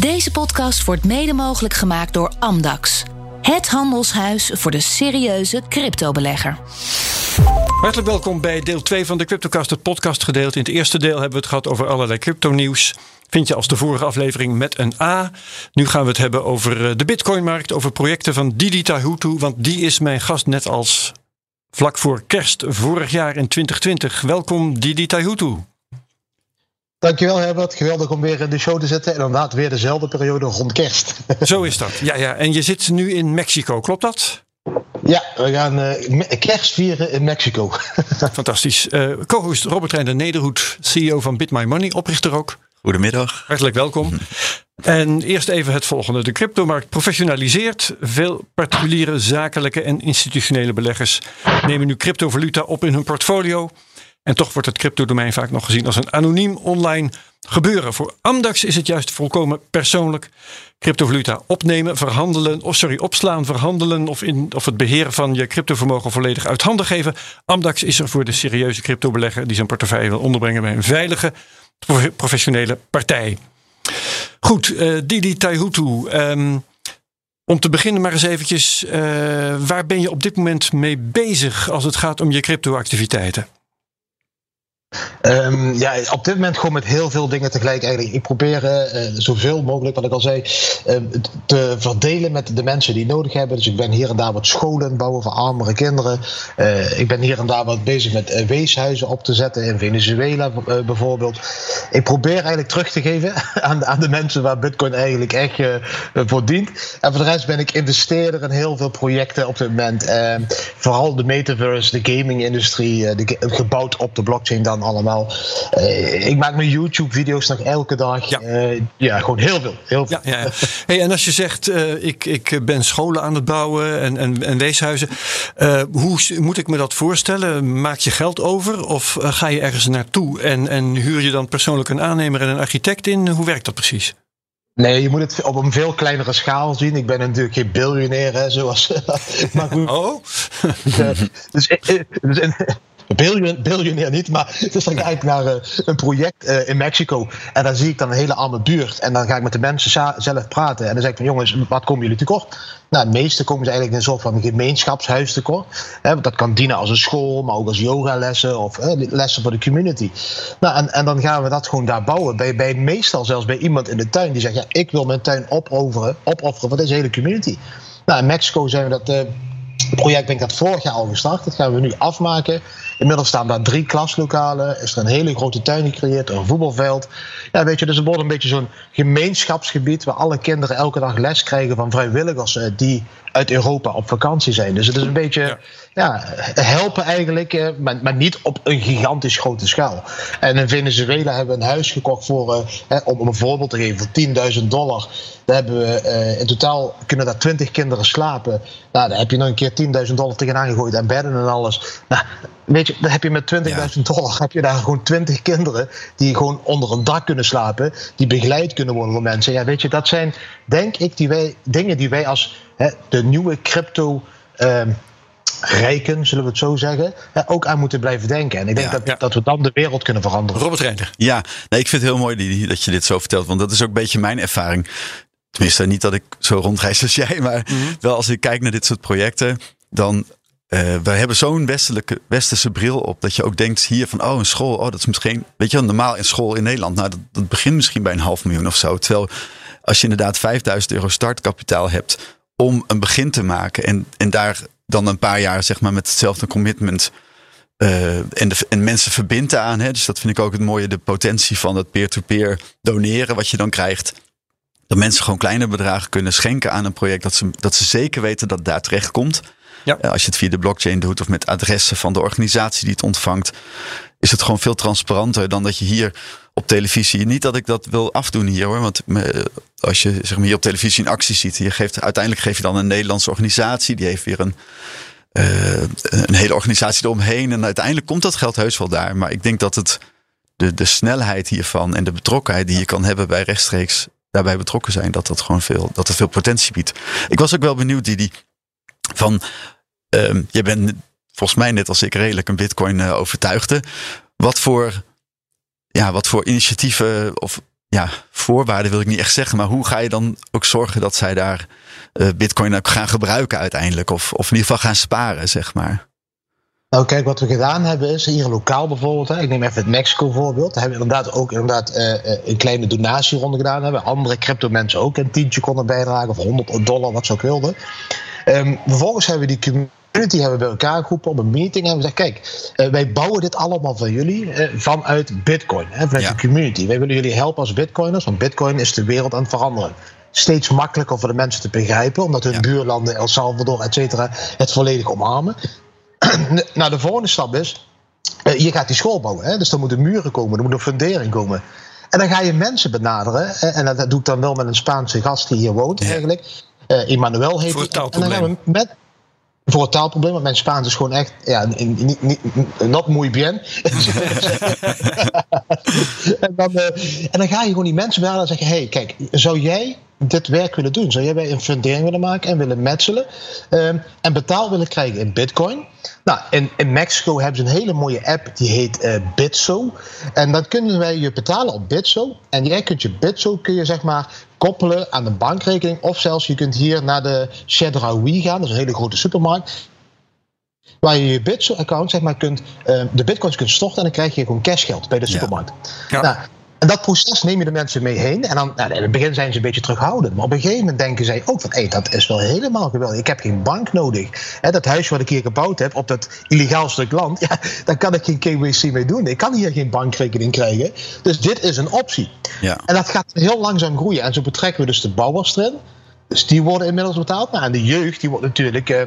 Deze podcast wordt mede mogelijk gemaakt door Amdax. Het handelshuis voor de serieuze cryptobelegger. Hartelijk welkom bij deel 2 van de Cryptocast, het podcastgedeelte. In het eerste deel hebben we het gehad over allerlei crypto-nieuws. Vind je als de vorige aflevering met een A. Nu gaan we het hebben over eh, de Bitcoinmarkt, over projecten van Didi Tahutu. Want die is mijn gast net als vlak voor kerst vorig jaar in 2020. Welkom Didi Tahutu. Dankjewel Herbert, geweldig om weer in de show te zitten. En inderdaad weer dezelfde periode rond kerst. Zo is dat, ja, ja. En je zit nu in Mexico, klopt dat? Ja, we gaan uh, kerst vieren in Mexico. Fantastisch. Uh, Co-host Robert Reiner Nederhoed, CEO van Bit My Money, oprichter ook. Goedemiddag. Hartelijk welkom. En eerst even het volgende. De cryptomarkt professionaliseert. Veel particuliere, zakelijke en institutionele beleggers nemen nu cryptovaluta op in hun portfolio. En toch wordt het cryptodomein vaak nog gezien als een anoniem online gebeuren. Voor Amdax is het juist volkomen persoonlijk. Cryptovaluta opnemen, verhandelen, of sorry, opslaan, verhandelen of, in, of het beheren van je cryptovermogen volledig uit handen geven. Amdax is er voor de serieuze cryptobelegger die zijn portefeuille wil onderbrengen bij een veilige, professionele partij. Goed, uh, Didi Taihutu. Um, om te beginnen maar eens eventjes, uh, waar ben je op dit moment mee bezig als het gaat om je cryptoactiviteiten? Um, ja, op dit moment gewoon met heel veel dingen tegelijk eigenlijk. Ik probeer uh, zoveel mogelijk, wat ik al zei, uh, te verdelen met de mensen die nodig hebben. Dus ik ben hier en daar wat scholen bouwen voor armere kinderen. Uh, ik ben hier en daar wat bezig met weeshuizen op te zetten in Venezuela bijvoorbeeld. Ik probeer eigenlijk terug te geven aan aan de mensen waar Bitcoin eigenlijk echt voor dient. En voor de rest ben ik investeerder in heel veel projecten op dit moment. Ehm, vooral de metaverse, de gaming-industrie, gebouwd op de blockchain dan allemaal. Uh, ik maak mijn YouTube-video's nog elke dag. Ja. Uh, ja, gewoon heel veel. Heel veel. Ja, ja. Hey, en als je zegt, uh, ik, ik ben scholen aan het bouwen en, en, en weeshuizen. hoe moet ik me dat voorstellen? Maak je geld over of ga je ergens naartoe en, en huur je dan persoonlijk een aannemer en een architect in? Hoe werkt dat precies? Nee, je moet het op een veel kleinere schaal zien. Ik ben natuurlijk geen biljonair, hè, zoals. maar goed. Oh. dus, dus biljoen, biljonair niet, maar dus dan ga ik naar uh, een project uh, in Mexico. En dan zie ik dan een hele arme buurt. En dan ga ik met de mensen zelf praten. En dan zeg ik van jongens, wat komen jullie tekort? Nou, de meeste komen ze eigenlijk in een soort van gemeenschapshuis tekort. Hè, dat kan dienen als een school, maar ook als yogalessen of lessen voor de community. Nou, en, en dan gaan we dat gewoon daar bouwen. Bij, bij meestal zelfs bij iemand in de tuin die zegt: ja, ik wil mijn tuin opofferen, opofferen voor deze hele community. Nou, in Mexico zijn we dat. Uh, project ben ik dat vorig jaar al gestart. Dat gaan we nu afmaken. Inmiddels staan daar drie klaslokalen. Is er een hele grote tuin gecreëerd, een voetbalveld. Ja, weet je, dus het wordt een beetje zo'n gemeenschapsgebied waar alle kinderen elke dag les krijgen van vrijwilligers eh, die uit Europa op vakantie zijn. Dus het is een beetje. Helpen eigenlijk, eh, maar, maar, niet op een gigantisch grote schaal. En in Venezuela hebben we een huis gekocht voor, uh, om een voorbeeld te geven, voor 10.000 dollar. Daar hebben we uh, in totaal kunnen daar 20 kinderen slapen. Nou, daar heb je nog een keer 10.000 dollar tegenaan gegooid en bedden en alles. Nou, weet je, dan heb je met 20.000 dollar heb je daar gewoon 20 kinderen die gewoon onder een dak kunnen slapen, die begeleid kunnen worden door mensen. Ja, weet je, dat zijn denk ik die wij, dingen die wij als hè, de nieuwe crypto. Uh, rijken, zullen we het zo zeggen, ook aan moeten blijven denken. En ik denk dat, dat we dan de wereld kunnen veranderen. Robert Reiner. Ja, nee, ik vind het heel mooi dat je dit zo vertelt, want dat is ook een beetje mijn ervaring. Tenminste, niet dat ik zo rondreis als jij, maar mhm. wel als ik kijk naar dit soort projecten, dan uh, we hebben zo'n westelijke, westerse bril op dat je ook denkt hier van oh een school, oh dat is misschien, weet je wel, normaal in school in Nederland, nou dat, dat begint misschien bij een half miljoen of zo. Terwijl als je inderdaad 5000 euro startkapitaal hebt om een begin te maken en, en daar dan een paar jaar zeg maar met hetzelfde commitment uh, en, de, en mensen verbindt aan. Hè? Dus dat vind ik ook het mooie, de potentie van het peer-to-peer doneren wat je dan krijgt. Dat mensen gewoon kleine bedragen kunnen schenken aan een project. Dat ze, dat ze zeker weten dat het daar terecht komt. Ja. Als je het via de blockchain doet of met adressen van de organisatie die het ontvangt, is het gewoon veel transparanter dan dat je hier op televisie. Niet dat ik dat wil afdoen hier hoor. Want als je zeg maar, hier op televisie een actie ziet, je geeft, uiteindelijk geef je dan een Nederlandse organisatie, die heeft weer een. Uh, een hele organisatie eromheen. En uiteindelijk komt dat geld heus wel daar. Maar ik denk dat het de, de snelheid hiervan en de betrokkenheid die je kan hebben bij rechtstreeks daarbij betrokken zijn, dat dat gewoon veel, dat het veel potentie biedt. Ik was ook wel benieuwd, die van um, je bent volgens mij net als ik redelijk een bitcoin uh, overtuigde. Wat voor, ja, wat voor initiatieven of ja, voorwaarden wil ik niet echt zeggen, maar hoe ga je dan ook zorgen dat zij daar uh, Bitcoin ook gaan gebruiken uiteindelijk? Of, of in ieder geval gaan sparen, zeg maar. Nou, kijk, wat we gedaan hebben is hier lokaal bijvoorbeeld. Hè, ik neem even het Mexico voorbeeld. Hebben we inderdaad ook inderdaad, uh, een kleine donatieronde gedaan. Hebben andere crypto mensen ook een tientje konden bijdragen. Of 100 dollar, wat ze ook wilden. Um, vervolgens hebben we die community hebben we bij elkaar geroepen op een meeting. En we zeggen: Kijk, uh, wij bouwen dit allemaal van jullie uh, vanuit Bitcoin. Hè, vanuit ja. de community. Wij willen jullie helpen als Bitcoiners. Want Bitcoin is de wereld aan het veranderen steeds makkelijker voor de mensen te begrijpen, omdat hun ja. buurlanden, El Salvador, et cetera, het volledig omarmen. nou, de volgende stap is, uh, je gaat die school bouwen. Hè? Dus er moeten muren komen, er moet een fundering komen. En dan ga je mensen benaderen. En dat doe ik dan wel met een Spaanse gast die hier woont, ja. eigenlijk. Uh, Emmanuel heet Voor het En dan gaan we met, voor het taalprobleem, want mijn Spaans is gewoon echt, ja, niet, niet, not muy bien. en, dan, uh, en dan ga je gewoon die mensen benaderen en zeggen: hey, kijk, zou jij dit werk willen doen? Zou jij bij een fundering willen maken en willen metselen um, en betaal willen krijgen in Bitcoin? Nou, in, in Mexico hebben ze een hele mooie app die heet uh, Bitso. En dan kunnen wij je betalen op Bitso. En jij kunt je Bitso kun je zeg maar koppelen aan de bankrekening. Of zelfs je kunt hier naar de Chedraui gaan, dat is een hele grote supermarkt. Waar je je Bitso-account zeg maar kunt, uh, de bitcoins kunt storten en dan krijg je gewoon cashgeld bij de supermarkt. Ja. Ja. Nou, en dat proces neem je de mensen mee heen. En dan, nou, in het begin zijn ze een beetje terughoudend. Maar op een gegeven moment denken zij ook van... hé, dat is wel helemaal geweldig. Ik heb geen bank nodig. He, dat huis wat ik hier gebouwd heb op dat illegaal stuk land... Ja, daar kan ik geen KYC mee doen. Ik kan hier geen bankrekening krijgen. Dus dit is een optie. Ja. En dat gaat heel langzaam groeien. En zo betrekken we dus de bouwers erin. Dus die worden inmiddels betaald. Nou, en de jeugd die wordt natuurlijk... Uh,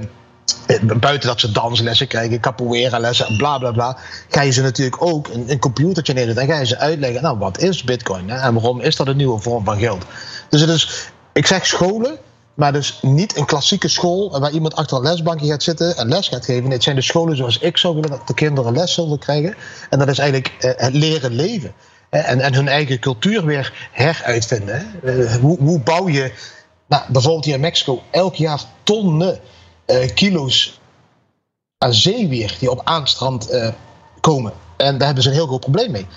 buiten dat ze danslessen krijgen, capoeira lessen, bla bla bla, ga je ze natuurlijk ook een, een computertje neerzetten en ga je ze uitleggen, nou wat is bitcoin hè? en waarom is dat een nieuwe vorm van geld. Dus het is, ik zeg scholen, maar dus niet een klassieke school waar iemand achter een lesbankje gaat zitten en les gaat geven. Nee, het zijn de scholen zoals ik zou willen dat de kinderen les zullen krijgen. En dat is eigenlijk uh, het leren leven. En, en hun eigen cultuur weer heruitvinden. Uh, hoe, hoe bouw je, nou, bijvoorbeeld hier in Mexico, elk jaar tonnen kilo's aan zeewier die op aanstrand uh, komen. En daar hebben ze een heel groot probleem mee.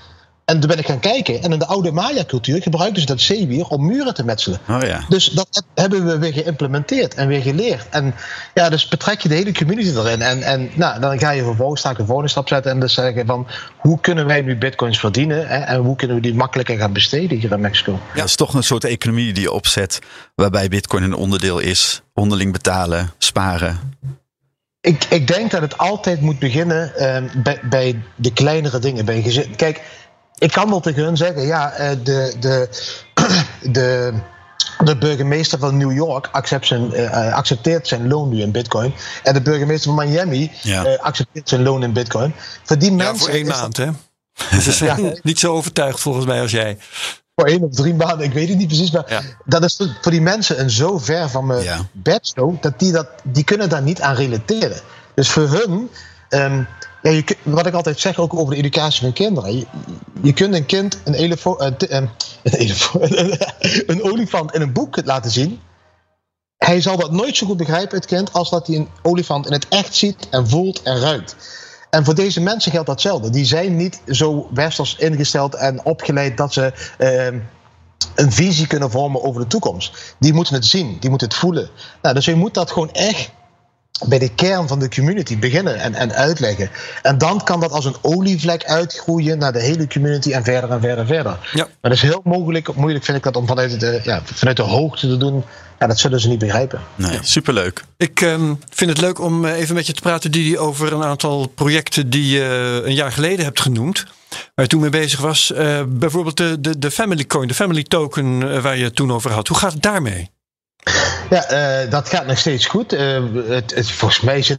En toen ben ik gaan kijken. En in de oude Maya-cultuur gebruikten ze dat zeewier om muren te metselen. Oh ja. Dus dat hebben we weer geïmplementeerd en weer geleerd. En ja, dus betrek je de hele community erin. En, en nou, dan ga je vervolgens de volgende stap zetten. En dus zeggen van, hoe kunnen wij nu bitcoins verdienen? Hè? En hoe kunnen we die makkelijker gaan besteden hier in Mexico? Ja, het is toch een soort economie die je opzet. Waarbij bitcoin een onderdeel is. Onderling betalen, sparen. Ik, ik denk dat het altijd moet beginnen uh, bij, bij de kleinere dingen. Bij gezin. Kijk, ik kan wel tegen hun zeggen, ja, de, de, de, de burgemeester van New York accept zijn, uh, accepteert zijn loon nu in bitcoin. En de burgemeester van Miami ja. uh, accepteert zijn loon in bitcoin. Voor die mensen. Ja, voor één maand, dat... hè? Ze zijn ja. niet zo overtuigd volgens mij als jij. Voor één of drie maanden, ik weet het niet precies. Maar dat is voor die mensen een zo ver van mijn ja. dat die, dat die kunnen daar niet aan relateren. Dus voor hun. Um, wat ik altijd zeg, ook over de educatie van kinderen. Je, kunt een kind een, elefo, een, een, een olifant in een boek laten zien. Hij zal dat nooit zo goed begrijpen, het kind, als dat hij een olifant in het echt ziet en voelt en ruikt. En voor deze mensen geldt datzelfde. Die zijn niet zo westers ingesteld en opgeleid dat ze uh, een visie kunnen vormen over de toekomst. Die moeten het zien, die moeten het voelen. Nou, dus je moet dat gewoon echt bij de kern van de community beginnen en, en uitleggen. En dan kan dat als een olievlek uitgroeien naar de hele community en verder en verder en verder. Ja. Maar dat is heel mogelijk, moeilijk vind ik dat om vanuit de, ja, vanuit de hoogte te doen. Ja, dat zullen ze niet begrijpen. Nee, ja. superleuk. Ik um, vind het leuk om even met je te praten, Didi, over een aantal projecten die je een jaar geleden hebt genoemd. Waar je toen mee bezig was. Uh, bijvoorbeeld de, de, de Family Coin, de Family Token, uh, waar je het toen over had. Hoe gaat het daarmee? Ja, uh, dat gaat nog steeds goed. Uh, het, het, volgens mij zit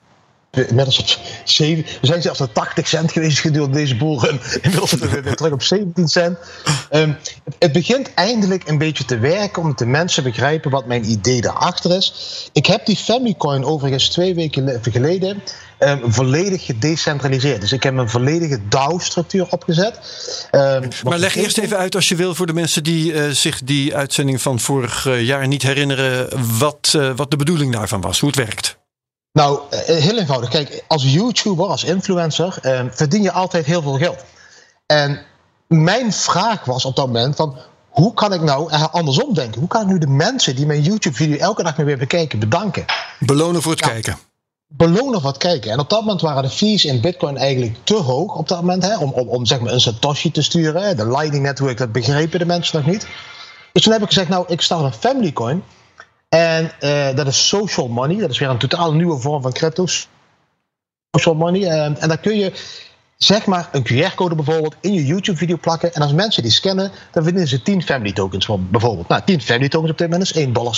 inmiddels op 7. We zijn zelfs naar 80 cent geweest gedurende deze boelrun. Inmiddels weer terug op 17 cent. Um, het, begint eindelijk een beetje te werken omdat de mensen begrijpen wat mijn idee daarachter is. Ik heb die Famicoin overigens twee weken geleden um, volledig gedecentraliseerd. Dus ik heb een volledige DAO-structuur opgezet. Um, maar leg eerst even uit, als je wil, voor de mensen die uh, zich die uitzending van vorig jaar niet herinneren, wat, uh, wat de bedoeling daarvan was, hoe het werkt. Nou, heel eenvoudig. Kijk, als YouTuber, als influencer, eh, verdien je altijd heel veel geld. En mijn vraag was op dat moment van hoe kan ik nou andersom denken? Hoe kan ik nu de mensen die mijn YouTube-video elke dag weer bekijken, bedanken? Belonen voor het kijken. Belonen het kijken. En op dat moment waren de fees in Bitcoin eigenlijk te hoog op dat moment, hè, om, om, om zeg maar een Satoshi te sturen. De Lightning Network, dat begrepen de mensen nog niet. Dus toen heb ik gezegd, nou, ik start een Family Coin. En uh, dat is social money. Dat is weer een totaal nieuwe vorm van crypto's. Social money. Uh, en dan kun je zeg maar een QR-code bijvoorbeeld in je YouTube-video plakken. En als mensen die scannen, dan vinden ze 10 family tokens bijvoorbeeld. Nou, 10 family tokens op dit moment is 1,70 dollar.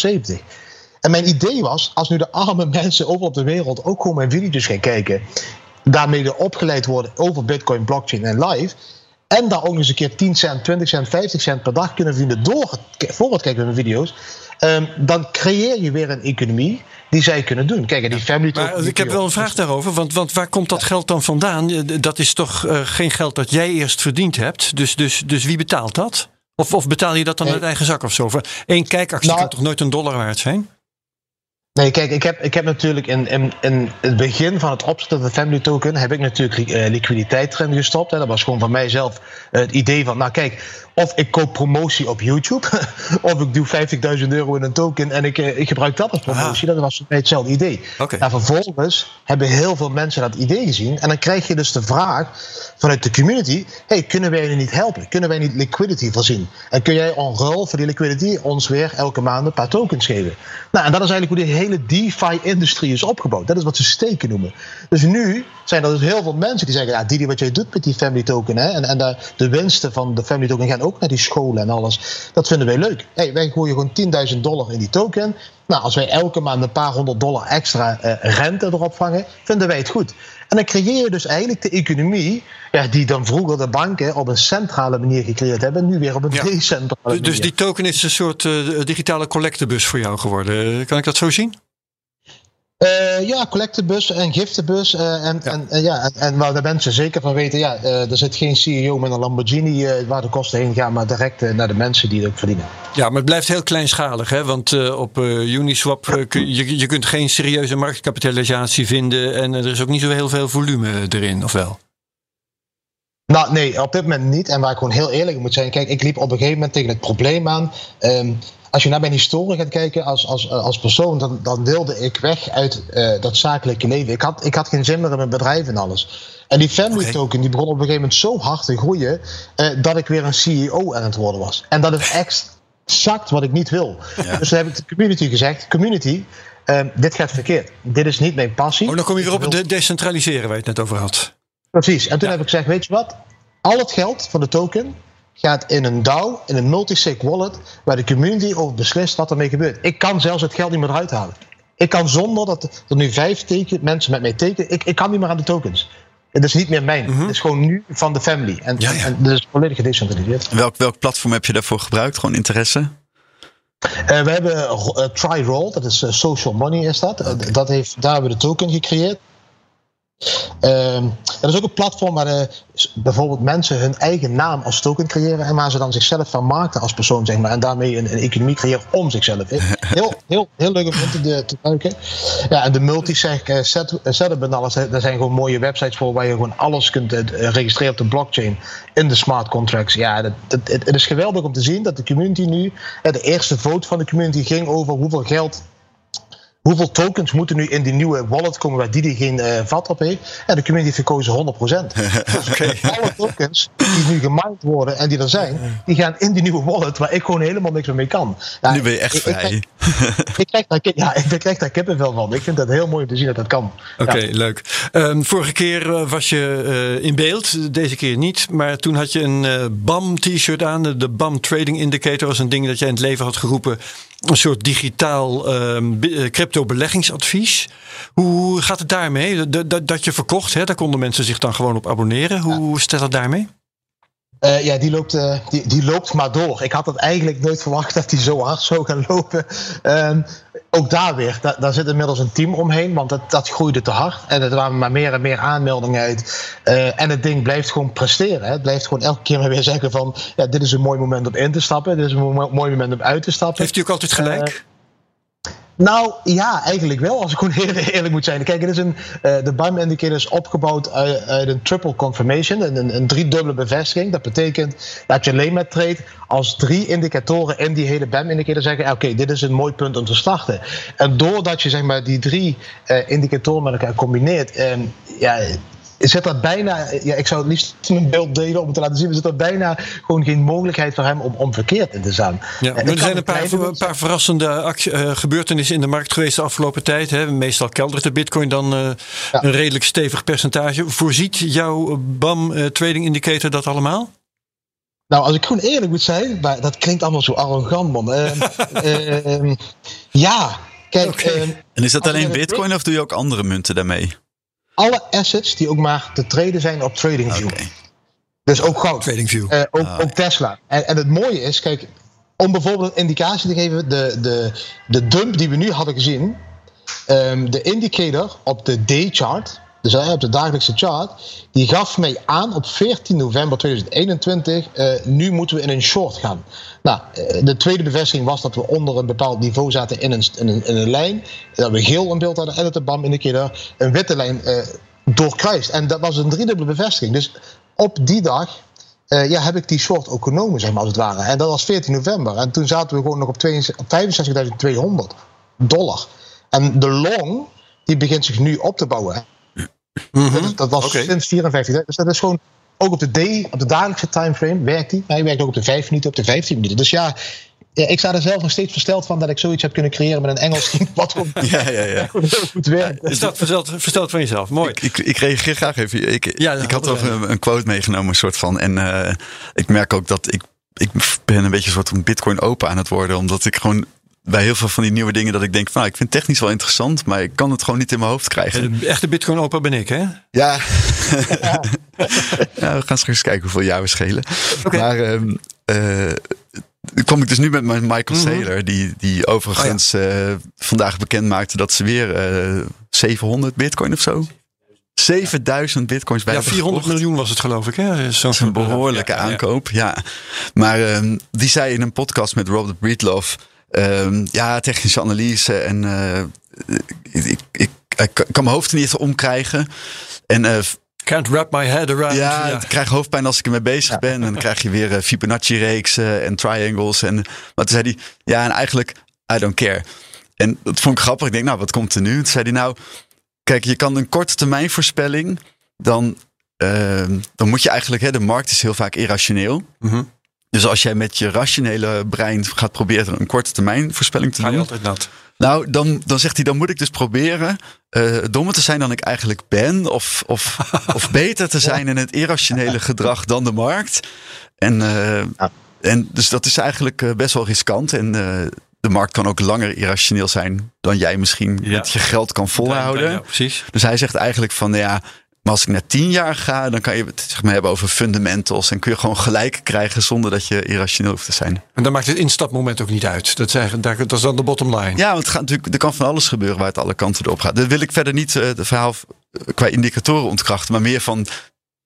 En mijn idee was, als nu de arme mensen over op de wereld ook gewoon mijn video's gaan kijken, daarmee opgeleid worden over Bitcoin, blockchain en live. En daar ook nog eens een keer 10 cent, 20 cent, 50 cent per dag kunnen verdienen door het, voor het kijken naar mijn video's. Um, dan creëer je weer een economie die zij kunnen doen. Kijk, die family maar ik heb wel een vraag daarover, want, want waar komt dat geld dan vandaan? Dat is toch uh, geen geld dat jij eerst verdiend hebt? Dus, dus, dus wie betaalt dat? Of, of betaal je dat dan uit eigen zak of zo? Eén kijkactie nou, kan toch nooit een dollar waard zijn? Nee, kijk, ik heb, ik heb natuurlijk in, in, in het begin van het opzetten van de Family Token... heb ik natuurlijk uh, liquiditeit erin gestopt. Hè. Dat was gewoon van mijzelf uh, het idee van... nou kijk, of ik koop promotie op YouTube... of ik doe 50.000 euro in een token en ik, uh, ik gebruik dat als promotie. Dat was voor mij hetzelfde idee. Okay. Nou, vervolgens hebben heel veel mensen dat idee gezien... en dan krijg je dus de vraag vanuit de community... hey, kunnen wij je niet helpen? Kunnen wij niet liquidity voorzien? En kun jij on ruil voor die liquidity ons weer elke maand een paar tokens geven? Nou, en dat is eigenlijk hoe de hele DeFi-industrie is opgebouwd. Dat is wat ze steken noemen. Dus nu zijn er dus heel veel mensen die zeggen: ja, Didi, wat jij doet met die family token, hè, en, en de, de winsten van de family token gaan ook naar die scholen en alles. Dat vinden wij leuk. Hey, wij gooien gewoon 10.000 dollar in die token. Nou, als wij elke maand een paar honderd dollar extra uh, rente erop vangen, vinden wij het goed. En dan creëer je dus eigenlijk de economie, ja, die dan vroeger de banken op een centrale manier gecreëerd hebben, nu weer op een ja. decentrale dus manier. Dus die token is een soort uh, digitale collectebus voor jou geworden. Kan ik dat zo zien? Uh, ja, collectebus en giftenbus. Uh, en, ja. En, ja, en, en, waar de mensen zeker van weten, ja, uh, er zit geen CEO met een Lamborghini waar de kosten heen gaan, maar direct naar de mensen die het ook verdienen. Ja, maar het blijft heel kleinschalig, hè? want op Uniswap kun je, je kunt geen serieuze marktkapitalisatie vinden en er is ook niet zo heel veel volume erin, of wel? Nou, nee, op dit moment niet. En waar ik gewoon heel eerlijk moet zijn, kijk, ik liep op een gegeven moment tegen het probleem aan. Um, als je naar mijn historie gaat kijken als, als, eh, als persoon, dan, dan wilde ik weg uit uh, dat zakelijke leven. Ik had, ik had geen zin meer in mijn bedrijf en alles. En die family okay. token die begon op een gegeven moment zo hard te groeien uh, dat ik weer een CEO aan het worden was. En dat is exact wat ik niet wil. Ja. Dus toen heb ik de community gezegd: community, uh, dit gaat verkeerd. Dit is niet mijn passie. Oh, dan kom je weer op het de decentraliseren waar je het net over had. Precies. En toen ja. heb ik gezegd: weet je wat? Al het geld van de token gaat in een DAO, in een multisig wallet, waar de community over beslist wat ermee gebeurt. Ik kan zelfs het geld niet meer eruit halen. Ik kan zonder dat er nu vijf teken, mensen met mij tekenen, ik, ik kan niet meer aan de tokens. Het is niet meer mijn. Mm -hmm. Het is gewoon nu van de family. En, ja, ja. en dat is volledig gedecentraliseerd. Welk, welk platform heb je daarvoor gebruikt? Gewoon interesse? Uh, we hebben uh, TryRoll, dat is uh, social money is dat. Okay. dat heeft, daar hebben we de token gecreëerd. Dat is ook een platform waar uh, bijvoorbeeld mensen hun eigen naam als token creëren en waar ze dan zichzelf vermarkten als persoon, zeg maar, en daarmee een, een economie creëren om zichzelf. Heel, heel, heel leuk om in te, te duiken. Ja, en de multiseg uh, setup en alles, daar zijn gewoon mooie websites voor waar je gewoon alles kunt uh, registreren op de blockchain in de smart contracts. Ja, dat, dat, het, het is geweldig om te zien dat de community nu, de eerste vote van de community ging over hoeveel geld Hoeveel tokens moeten nu in die nieuwe wallet komen waar die geen uh, vat op heeft? En de community verkozen 100%. dus okay. alle tokens die nu gemined worden en die er zijn, die gaan in die nieuwe wallet waar ik gewoon helemaal niks mee kan. Ja, nu ben je echt ik, vrij. Ik, ik, krijg daar, ja, ik krijg daar kippenvel van. Ik vind dat heel mooi om te zien dat dat kan. Oké, okay, ja. leuk. Um, vorige keer uh, was je uh, in beeld, deze keer niet. Maar toen had je een uh, BAM t-shirt aan. De, de BAM Trading Indicator was een ding dat jij in het leven had geroepen een soort digitaal um, crypto-beleggingsadvies. Hoe gaat het daarmee? Dat, dat je verkocht, hè, daar konden mensen zich dan gewoon op abonneren. Hoe ja. staat het daarmee? Uh, ja, die loopt, uh, die, die loopt maar door. Ik had het eigenlijk nooit verwacht dat die zo hard zou gaan lopen. Um, ook daar weer, da daar zit inmiddels een team omheen, want dat, dat groeide te hard. En er waren maar meer en meer aanmeldingen uit. Uh, en het ding blijft gewoon presteren. Hè. Het blijft gewoon elke keer maar weer zeggen van... ja, dit is een mooi moment om in te stappen. Dit is een mooi moment om uit te stappen. Heeft u ook altijd gelijk? Nou ja, eigenlijk wel, als ik gewoon eerlijk moet zijn. Kijk, het is een, uh, de BAM indicator is opgebouwd uit, uit een triple confirmation, een, een driedubbele bevestiging. Dat betekent dat je alleen maar treedt als drie indicatoren in die hele BAM indicator zeggen: oké, dit is een mooi punt om te starten. En doordat je zeg maar, die drie uh, indicatoren met elkaar combineert, um, ja, zit er bijna, ja, ik zou het liefst een beeld delen om het te laten zien, maar zit er bijna gewoon geen mogelijkheid voor hem om, om verkeerd in te staan. Ja, er zijn een paar, een paar verrassende actie, uh, gebeurtenissen in de markt geweest de afgelopen tijd. Hè. Meestal keldert de bitcoin dan uh, ja. een redelijk stevig percentage. Voorziet jouw BAM uh, trading indicator dat allemaal? Nou, als ik gewoon eerlijk moet zijn, maar dat klinkt allemaal zo arrogant, man. Ehm, ja, kijk. Okay. en is dat alleen bitcoin of doe je ook andere munten daarmee? Alle assets die ook maar te traden zijn op TradingView. Okay. Dus ook goud. TradingView. Uh, ook, oh, ook, Tesla. En, en, het mooie is, kijk, om bijvoorbeeld een indicatie te geven, de, de, de dump die we nu hadden gezien, um, de indicator op de day dus op de dagelijkse chart, die gaf mij aan op 14 november 2021, uh, nu moeten we in een short gaan. Nou, uh, de tweede bevestiging was dat we onder een bepaald niveau zaten in een, in een, in een lijn. Dat we geel een beeld hadden en het de BAM indicator een witte lijn uh, doorkruist. En dat was een driedubbele bevestiging. Dus op die dag ja, heb ik die short ook genomen, zeg maar, als het ware. En dat was 14 november. En toen zaten we gewoon nog op, op 65.200 dollar. En de long, die begint zich nu op te bouwen. Mm -hmm. dat, dat, was okay. sinds 54. Dus dat is gewoon ook op de day, op de dagelijkse timeframe werkt hij. Hij werkt ook op de 5 minuten, op de 15 minuten. Dus ja, ja, ik sta er zelf nog steeds versteld van dat ik zoiets heb kunnen creëren met een Engels team. Wat gewoon ja, ja, ja. goed werkt. Is dat versteld, versteld van jezelf? Mooi. Ik, ik, ik reageer graag even. Ik, ja, ik had toch een, een, quote meegenomen, een soort van. En uh, ik merk ook dat ik, ik ben een beetje een soort van bitcoin open aan het worden. Omdat ik gewoon bij heel veel van die nieuwe dingen dat ik denk van nou, ik vind het technisch wel interessant, maar ik kan het gewoon niet in mijn hoofd krijgen. De echte Bitcoin opa ben ik, hè? Ja. ja. ja we gaan straks kijken hoeveel jaar we schelen. Okay. Maar um, uh, kom ik dus nu met mijn Michael mm -hmm. Saylor, die, die overigens oh, ja. uh, vandaag bekend maakte dat ze weer uh, 700 Bitcoin of zo. 7000 bitcoins bij Ja, 400 gekocht. miljoen was het geloof ik. Hè? Zo'n een behoorlijke ja, aankoop, ja. ja. Maar um, die zei in een podcast met Robert Breedlove... Um, ja, technische analyse en uh, ik, ik, ik, kan mijn hoofd er niet omkrijgen. En uh, Can't wrap my head around. Ja, ja. ik krijg hoofdpijn als ik ermee bezig ja. ben. En dan krijg je weer uh, Fibonacci-reeksen en triangles. En, maar toen zei hij, ja, en eigenlijk, I don't care. En dat vond ik grappig. Ik denk, nou, wat komt er nu? Toen zei hij, nou, kijk, je kan een korte termijn voorspelling, dan, uh, dan moet je eigenlijk, hè, de markt is heel vaak irrationeel. Mm -hmm. Dus als jij met je rationele brein gaat proberen een korte termijn voorspelling te Ga doen. je altijd nat. Nou, dan, dan zegt hij, dan moet ik dus proberen uh, dommer te zijn dan ik eigenlijk ben. Of, of, of beter te zijn in het irrationele gedrag dan de markt. En, uh, ja. en dus dat is eigenlijk uh, best wel riskant. En de markt kan ook langer irrationeel zijn dan jij misschien ja. met je geld kan volhouden. Ja, precies. Dus hij zegt eigenlijk van ja, maar als ik naar tien jaar ga, dan kan je het zeg maar, hebben over fundamentals. En kun je gewoon gelijk krijgen zonder dat je irrationeel hoeft te zijn. En dan maakt het instapmoment ook niet uit. Dat is, eigenlijk, dat is dan de bottom line. Ja, want het gaat natuurlijk, er kan van alles gebeuren waar het alle kanten op gaat. Dat wil ik verder niet uh, de verhaal qua indicatoren ontkrachten. Maar meer van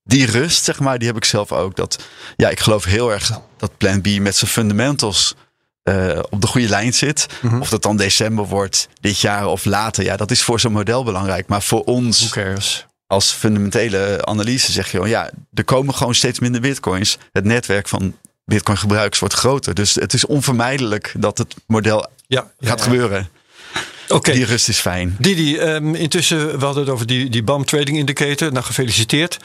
die rust, zeg maar, die heb ik zelf ook. Dat, ja, ik geloof heel erg dat Plan B met zijn fundamentals uh, op de goede lijn zit. Mm -hmm. Of dat dan december wordt, dit jaar of later. Ja, dat is voor zo'n model belangrijk. Maar voor ons... Who cares? Als fundamentele analyse zeg je, ja, er komen gewoon steeds minder bitcoins. Het netwerk van bitcoin gebruikers wordt groter. Dus het is onvermijdelijk dat het model ja, ja, gaat ja. gebeuren. Okay. Die rust is fijn. Didi, um, intussen, we hadden het over die, die BAM Trading Indicator. Nou, gefeliciteerd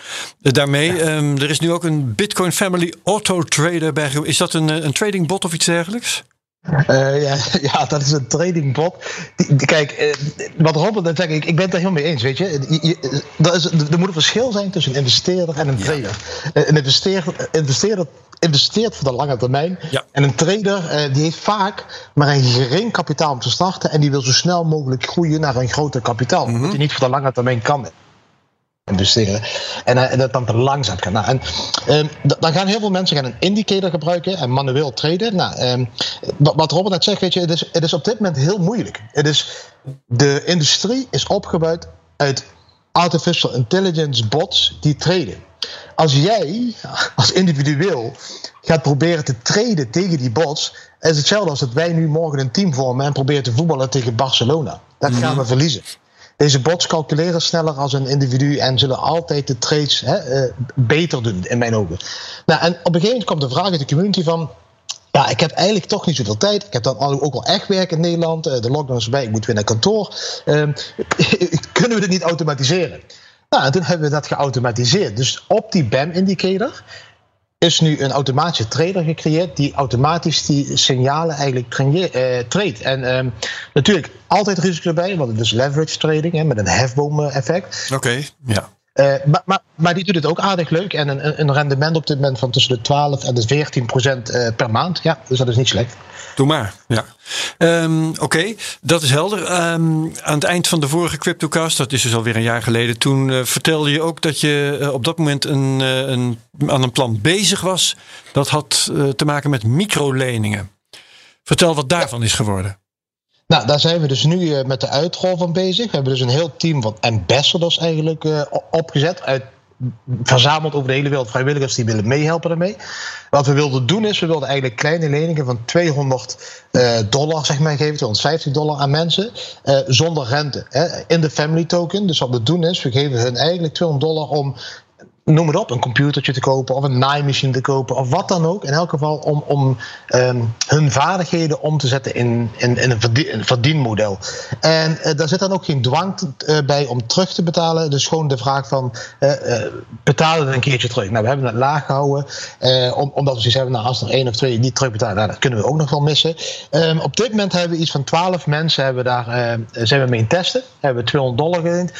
uh, daarmee. Ja. Um, er is nu ook een Bitcoin Family Auto Trader bij. Is dat een, een trading bot of iets dergelijks? Uh, ja, ja, dat is een tradingbot. Die, die, kijk, uh, wat Robert net zegt, ik, ik ben het er helemaal mee eens. Weet je? Je, je, er, is, er moet een verschil zijn tussen een investeerder en een trader. Ja. Een investeerder, investeerder investeert voor de lange termijn. Ja. En een trader die heeft vaak maar een gering kapitaal om te starten. En die wil zo snel mogelijk groeien naar een groter kapitaal. Mm -hmm. Dat hij niet voor de lange termijn kan En, uh, en dat dan te langzaam gaan. Nou, en, uh, dan gaan heel veel mensen gaan een indicator gebruiken en manueel traden. Nou, uh, wat Robert net zegt, weet je, het is, het is op dit moment heel moeilijk. Het is, de industrie is opgebouwd uit artificial intelligence bots die traden. als jij als individueel gaat proberen te treden tegen die bots, is hetzelfde als dat wij nu morgen een team vormen en proberen te voetballen tegen Barcelona. Dat gaan we verliezen. Deze bots calculeren sneller als een individu en zullen altijd de trades hè, eh, beter doen, in mijn ogen. Nou, en op een gegeven moment komt de vraag uit de community van. Ja, ik heb eigenlijk toch niet zoveel tijd. Ik heb dan ook wel echt werk in Nederland. Eh, de lockdown is erbij, ik moet weer naar kantoor. Ehm, kunnen we dit niet automatiseren? Nou, en toen hebben we dat geautomatiseerd. Dus op die BAM-indicator is nu een automatische trader gecreëerd die automatisch die signalen eigenlijk uh, treedt. En uh, natuurlijk altijd risico erbij, want het is leverage trading hè, met een hefboom-effect. Oké, ja. Uh, maar, maar, maar, die doet het ook aardig leuk. En een, een, rendement op dit moment van tussen de 12 en de 14 procent per maand. Ja, dus dat is niet slecht. Doe maar, ja. Um, Oké, dat is helder. Um, aan het eind van de vorige CryptoCast, dat is dus alweer een jaar geleden, toen uh, vertelde je ook dat je op dat moment een, een, aan een plan bezig was. Dat had te maken met microleningen. Vertel wat daarvan is geworden. Nou, daar zijn we dus nu met de uitrol van bezig. We hebben dus een heel team van ambassadors eigenlijk opgezet uit verzameld over de hele wereld vrijwilligers die willen meehelpen daarmee. Wat we wilden doen is, we wilden eigenlijk kleine leningen van 200 uh, eh, dollar zeg maar, geven, 250 dollar aan mensen, zonder rente. Hè, in de family token. Dus wat we doen is, we geven hun eigenlijk 200 dollar om noem het op, een computertje te kopen of een naaimachine te kopen of wat dan ook. In elk geval om, om um, hun vaardigheden om te zetten in, in, een, verdien, een, verdienmodel. En uh, daar zit dan ook geen dwang uh, bij om terug te betalen. Dus gewoon de vraag van uh, betalen we een keertje terug. Nou, we hebben het laag gehouden om, omdat we zoiets hebben, nou, als er één of twee niet terugbetalen, nou, dat kunnen we ook nog wel missen. Um, op dit moment hebben we iets van 12 mensen hebben daar, zijn we mee in testen. Hebben we 200 dollar geleend.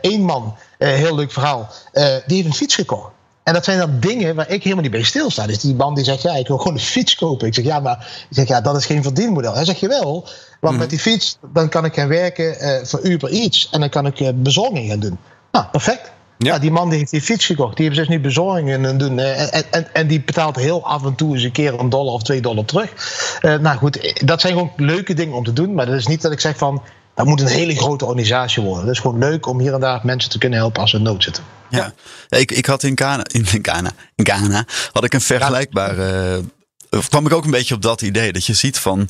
Eén man heel leuk verhaal. Uh, die heeft een fiets gekocht. En dat zijn dan dingen waar ik helemaal niet bij stilsta. Dus die man die zegt, ja, ik wil gewoon een fiets kopen. Ik zeg, ja, maar ik zeg, ja, dat is geen verdienmodel. Hij zegt, je wel, want met die fiets dan kan ik gaan werken uh, voor Uber Eats. En dan kan ik uh, bezorging gaan doen. Nou, perfect. Ja. Nou, die man die heeft die fiets gekocht. Die heeft dus nu bezorgingen doen. En, en, en die betaalt heel af en toe eens een keer een dollar of twee dollar terug. nou goed, dat zijn gewoon leuke dingen om te doen. Maar dat is niet dat ik zeg van dat moet een hele grote organisatie worden. Het is gewoon leuk om hier en daar mensen te kunnen helpen als ze in nood zitten. Ja, ik, ik had in Ghana, in Ghana, in Ghana had ik een vergelijkbare. Uh, kwam ik ook een beetje op dat idee. Dat je ziet van.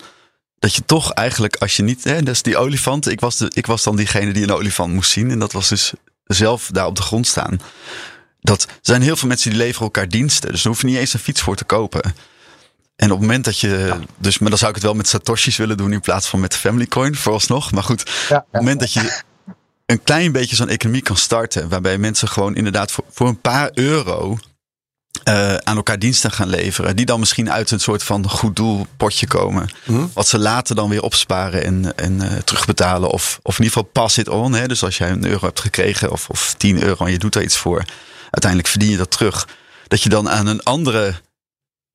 Dat je toch eigenlijk, als je niet. Hè, dus die olifant. Ik was, de, ik was dan diegene die een olifant moest zien. En dat was dus zelf daar op de grond staan. Dat er zijn heel veel mensen die leveren elkaar diensten. Dus daar hoef je niet eens een fiets voor te kopen. En op het moment dat je. Dus, maar dan zou ik het wel met Satoshis willen doen in plaats van met Family Coin, vooralsnog. Maar goed, op het moment dat je een klein beetje zo'n economie kan starten, waarbij mensen gewoon inderdaad voor, voor een paar euro uh, aan elkaar diensten gaan leveren. Die dan misschien uit een soort van goed doel potje komen. Mhm. Wat ze later dan weer opsparen en, en uh, terugbetalen. Of, of in ieder geval pass it on. Hè? Dus als jij een euro hebt gekregen of, of 10 euro en je doet daar iets voor. Uiteindelijk verdien je dat terug. Dat je dan aan een andere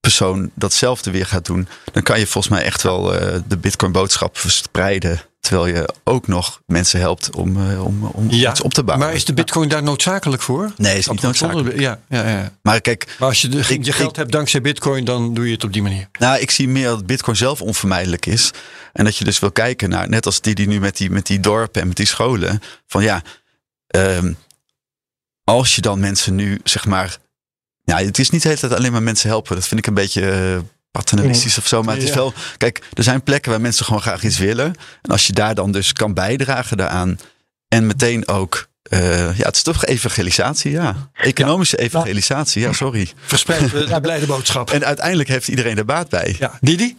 persoon datzelfde weer gaat doen, dan kan je volgens mij echt wel uh, de Bitcoin boodschap verspreiden. Terwijl je ook nog mensen helpt om, uh, om, om ja, iets op te bouwen. Maar is de Bitcoin daar noodzakelijk voor? Nee, is niet noodzakelijk. Ja, ja, ja. Maar kijk, maar als je de, ik, je geld hebt dankzij Bitcoin, dan doe je het op die manier. Nou, ik zie meer dat Bitcoin zelf onvermijdelijk is. En dat je dus wil kijken naar, net als die die nu met die, met die dorpen en met die scholen. Van ja, um, als je dan mensen nu zeg maar ja, het is niet de hele tijd alleen maar mensen helpen. Dat vind ik een beetje uh, paternalistisch of zo. Maar het is wel. Kijk, er zijn plekken waar mensen gewoon graag iets willen. En als je daar dan dus kan bijdragen daaraan. En meteen ook. Uh, ja, het is toch evangelisatie, ja. Economische evangelisatie, ja, sorry. Verspreid de blijde boodschap. En uiteindelijk heeft iedereen er baat bij. Ja, Didi?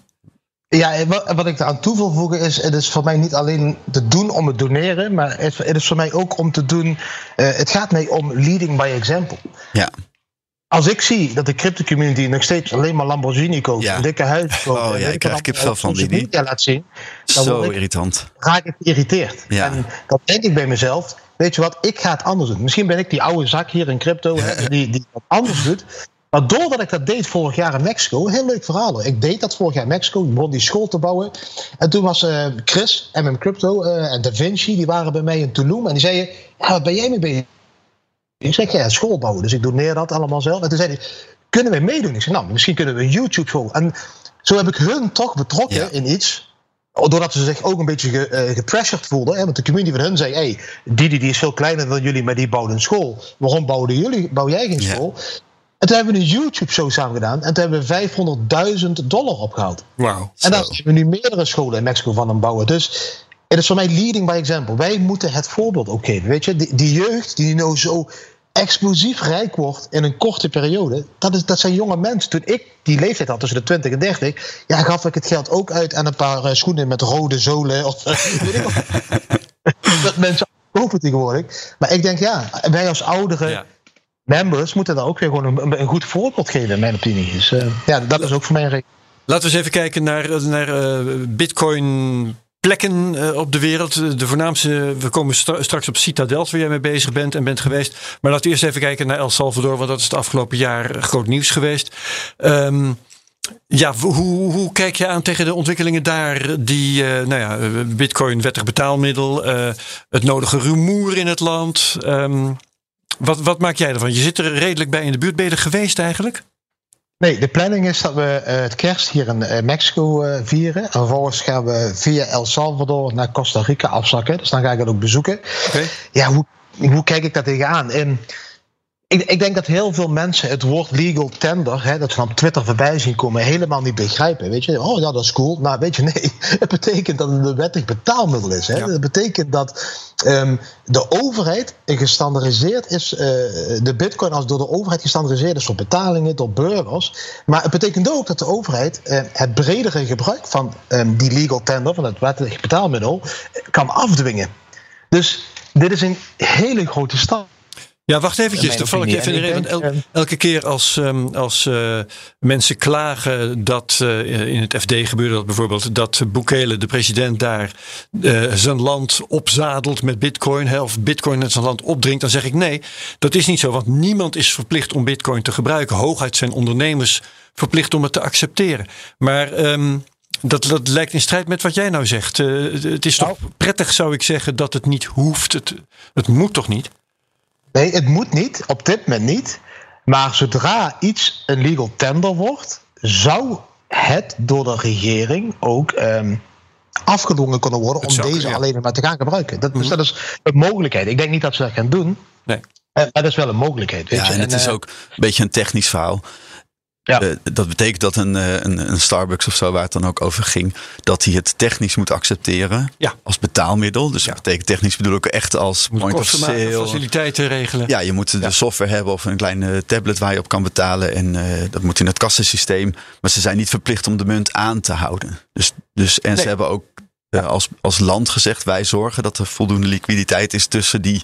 Ja, wat ik eraan toe wil voegen is, het is voor mij niet alleen te doen om het doneren, maar het is voor mij ook om te doen, uh, het gaat mij om leading by example. Ja als ik zie dat de crypto community nog steeds alleen maar Lamborghini koopt, een dikke huis koopt, oh ja, ik krijg kipvel van die media laat zien, dan zo ik, irritant. Raak ik geïrriteerd. Ja. En dan denk ik bij mezelf, weet je wat, ik ga het anders doen. Misschien ben ik die oude zak hier in crypto die, die wat anders doet. Maar doordat ik dat deed vorig jaar in Mexico, heel leuk verhaal. Ik deed dat vorig jaar in Mexico, ik begon die school te bouwen. En toen was uh, Chris, MM Crypto uh, en Da Vinci, die waren bij mij in Tulum. En die zeiden, ja, wat ben jij mee bezig? Ik zeg, ja, school bouwen. Dus ik doneer dat allemaal zelf. En toen zei hij, kunnen we meedoen? Ik zei, nou, misschien kunnen we YouTube show. En zo heb ik hun toch betrokken in iets doordat ze zich ook een beetje ge, uh, gepressured voelden. Hè, want de community van hun zei: hey, Didi die is veel kleiner dan jullie, maar die bouwt een school. Waarom bouwen jullie, bouw jij geen school? En toen hebben we een YouTube-show samen gedaan. En toen hebben we 500.000 dollar opgehaald. Wauw. En daar hebben we nu meerdere scholen in Mexico van aan bouwen. Dus het is voor mij leading by example. Wij moeten het voorbeeld ook geven. Weet je, die, die jeugd die nou zo explosief rijk wordt in een korte periode. Dat, is, dat zijn jonge mensen. Toen ik die leeftijd had, tussen de 20 en 30, ja, gaf ik het geld ook uit aan een paar uh, schoenen met rode zolen. Of, uh, weet ik dat mensen kopen tegenwoordig. Maar ik denk, ja, wij als ouderen. Ja. Members moeten daar ook weer gewoon een, een, goed voorbeeld geven, in mijn opinie. Dus uh, ja, dat is ook voor mij een reden. Laten we eens even kijken naar, naar Bitcoin plekken uh, op de wereld. De voornaamste, we komen st straks op Citadel, waar jij mee bezig bent en bent geweest. Maar laten we eerst even kijken naar El Salvador, want dat is het afgelopen jaar groot nieuws geweest. Um, ja, hoe, hoe kijk je aan tegen de ontwikkelingen daar? Die, uh, nou ja, bitcoin wettig betaalmiddel, het nodige rumoer in het land. Um, wat, wat maak jij ervan? Je zit er redelijk bij in de buurt. Ben je er geweest eigenlijk? Nee, de planning is dat we uh, het kerst hier in uh, Mexico uh, vieren. En vervolgens gaan we via El Salvador naar Costa Rica afzakken. Dus dan ga ik dat ook bezoeken. Okay. Ja, hoe, hoe kijk ik daar tegenaan? En ik, ik, denk dat heel veel mensen het woord legal tender, hè, dat ze op Twitter voorbij zien komen, helemaal niet begrijpen. Weet je, oh ja, dat is cool. Nou, weet je, nee. Het betekent dat het een wettig betaalmiddel is. Hè. Ja. Dat betekent dat um, de overheid gestandardiseerd is, uh, de bitcoin als door de overheid gestandardiseerd is voor betalingen, door burgers. Maar het betekent ook dat de overheid uh, het bredere gebruik van um, die legal tender, van het wettig betaalmiddel, kan afdwingen. Dus dit is een hele grote stap. Ja, wacht eventjes. Dan val ik even in de reden. El, elke keer als, um, als uh, mensen klagen dat uh, in het FD gebeurde dat bijvoorbeeld dat Bukele, de president daar, uh, zijn land opzadelt met bitcoin, hè, of bitcoin uit zijn land opdringt, dan zeg ik nee, dat is niet zo. Want niemand is verplicht om bitcoin te gebruiken. Hooguit zijn ondernemers verplicht om het te accepteren. Maar um, dat, dat lijkt in strijd met wat jij nou zegt. het is toch nou. prettig, zou ik zeggen, dat het niet hoeft. Het, het moet toch niet? Nee, het moet niet, op dit moment niet. Maar zodra iets een legal tender wordt, zou het door de regering ook um, afgedwongen kunnen worden om zou, deze ja. alleen maar te gaan gebruiken. Dat, mm -hmm. dus dat is een mogelijkheid. Ik denk niet dat ze dat gaan doen. Nee. Maar dat is wel een mogelijkheid. Weet ja, je? en het en, is ook een beetje een technisch verhaal. Ja. Uh, dat betekent dat een, een, een, Starbucks of zo, waar het dan ook over ging, dat hij het technisch moet accepteren ja. als betaalmiddel. Dus ja. dat betekent technisch bedoel ik echt als moet point of sale. Faciliteiten regelen. Ja, je moet de software hebben of een kleine tablet waar je op kan betalen. En uh, dat moet in het kassensysteem. Maar ze zijn niet verplicht om de munt aan te houden. Dus, dus, en nee. ze hebben ook uh, als, als land gezegd, wij zorgen dat er voldoende liquiditeit is tussen die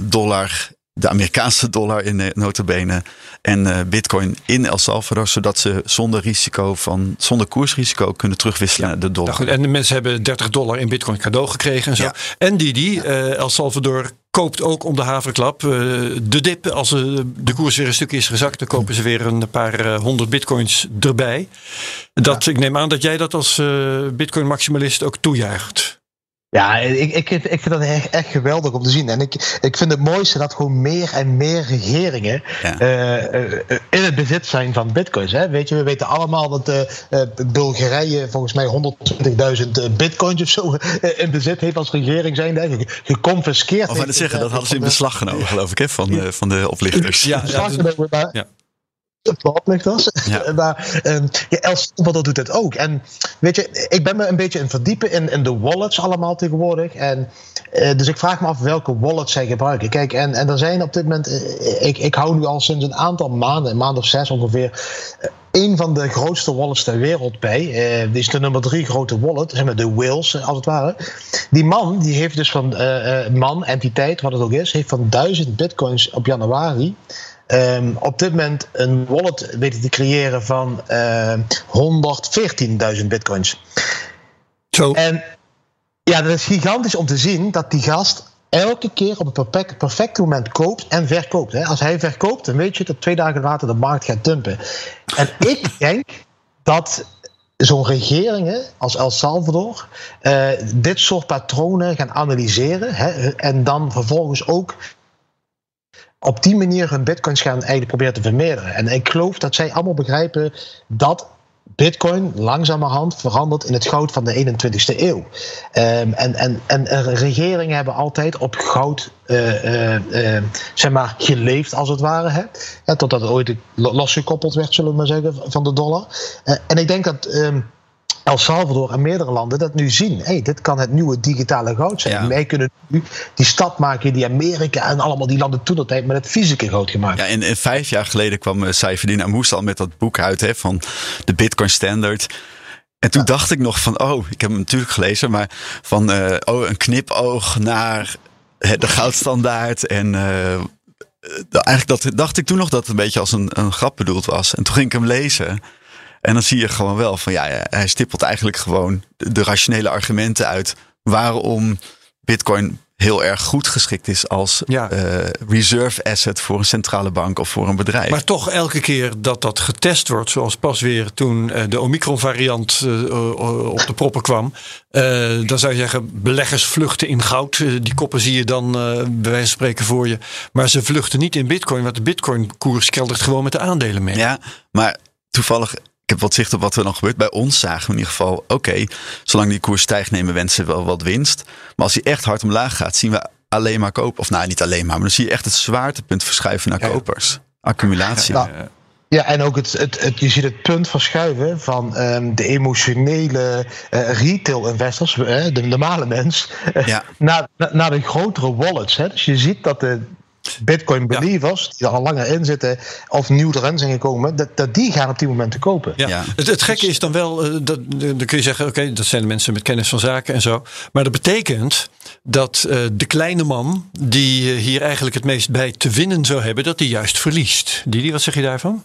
dollar de Amerikaanse dollar in notabene en uh, bitcoin in El Salvador, zodat ze zonder risico van zonder koersrisico kunnen terugwisselen ja, naar de dollar. Nou goed, en de mensen hebben 30 dollar in bitcoin cadeau gekregen en zo. Ja. En Didi, ja. uh, El Salvador koopt ook om de haverklap uh, de dip. Als de koers weer een stuk is gezakt, dan kopen ze weer een paar honderd bitcoins erbij. Dat, Ik neem aan dat jij dat als bitcoin maximalist ook toejuicht. Ja, ik, ik, ik vind dat echt, echt geweldig om te zien. En ik, ik vind het mooiste dat gewoon meer en meer regeringen ja. uh, uh, in het bezit zijn van bitcoins. Hè. Weet je, we weten allemaal dat uh, Bulgarije volgens mij 120.000 bitcoins of zo in bezit heeft als regering zijn. Geconfiskeerd. Of zeggen, dat hadden ze in beslag genomen, geloof ik, hè, van, de, van de oplichters. Ja, ja, ja, oplichters. Ja. maar um, ja, El Salvador doet het ook. En weet je, ik ben me een beetje in verdiepen in, in de wallets allemaal tegenwoordig. En, uh, dus ik vraag me af welke wallets zij gebruiken. Kijk, en, en er zijn op dit moment, uh, ik, ik hou nu al sinds een aantal maanden, een maand of zes ongeveer, uh, een van de grootste wallets ter wereld bij. Uh, die is de nummer drie grote wallet, zeg maar de Whales als het ware. Die man, die heeft dus van, uh, man, entiteit, wat het ook is, heeft van duizend bitcoins op januari Um, op dit moment een wallet weten te creëren van uh, 114.000 bitcoins. Zo. En ja, dat is gigantisch om te zien dat die gast elke keer op het perfect, perfecte moment koopt en verkoopt. Hè. Als hij verkoopt, dan weet je dat twee dagen later de markt gaat dumpen. En ik denk dat zo'n regeringen als El Salvador uh, dit soort patronen gaan analyseren hè, en dan vervolgens ook op die manier hun bitcoins gaan eigenlijk proberen te vermeerderen. En ik geloof dat zij allemaal begrijpen dat Bitcoin langzamerhand verandert in het goud van de 21ste eeuw. Um, en, en, en regeringen hebben altijd op goud uh, uh, zeg maar, geleefd, als het ware. Hè? Ja, totdat het ooit losgekoppeld werd, zullen we maar zeggen, van de dollar. en ik denk dat. Um, El Salvador en meerdere landen dat nu zien. Hey, dit kan het nieuwe digitale goud zijn. Ja. Wij kunnen nu die stap maken die Amerika en allemaal die landen toen dat met het fysieke goud gemaakt. Ja, en, en vijf jaar geleden kwam uh, Saifedin Amous al met dat boek uit hè, van de Bitcoin Standard. En toen dacht ik nog van, oh, ik heb hem natuurlijk gelezen, maar van, uh, oh, een knipoog naar de goudstandaard. En uh, eigenlijk dat, dacht ik toen nog dat het een beetje als een, een grap bedoeld was. En toen ging ik hem lezen. En dan zie je gewoon wel van ja, hij stippelt eigenlijk gewoon de, rationele argumenten uit waarom Bitcoin heel erg goed geschikt is als ja. uh, reserve asset voor een centrale bank of voor een bedrijf. Maar toch elke keer dat dat getest wordt, zoals pas weer toen uh, de Omicron variant uh, op de proppen kwam, dan zou je zeggen beleggers vluchten in goud. die koppen zie je dan bij wijze van spreken voor je. Maar ze vluchten niet in bitcoin, want de bitcoin koers keldert gewoon met de aandelen mee. Ja, maar toevallig ik heb wat zicht op wat er dan gebeurt. Bij ons zagen we in ieder geval, oké, zolang die koers stijgt nemen mensen wel wat winst. Maar als hij echt hard omlaag gaat, zien we alleen maar kopen. Of nou, niet alleen maar, maar dan zie je echt het zwaartepunt verschuiven naar kopers. Accumulatie. Ja, ja, en ook het, het, het, je ziet het punt verschuiven van um, de emotionele uh, retail investors, uh, de normale mens, uh, ja. naar, naar de grotere wallets. Hè. Dus je ziet dat de, Bitcoin believers, die er al langer in zitten, of nieuw erin zijn gekomen, dat, dat die gaan op die moment te kopen. Ja. Het, het gekke is dan wel, uh, dat, dan kun je zeggen, oké, dat zijn de mensen met kennis van zaken en zo. Maar dat betekent dat uh, de kleine man, die hier eigenlijk het meest bij te winnen zou hebben, dat die juist verliest. Didi, wat zeg je daarvan?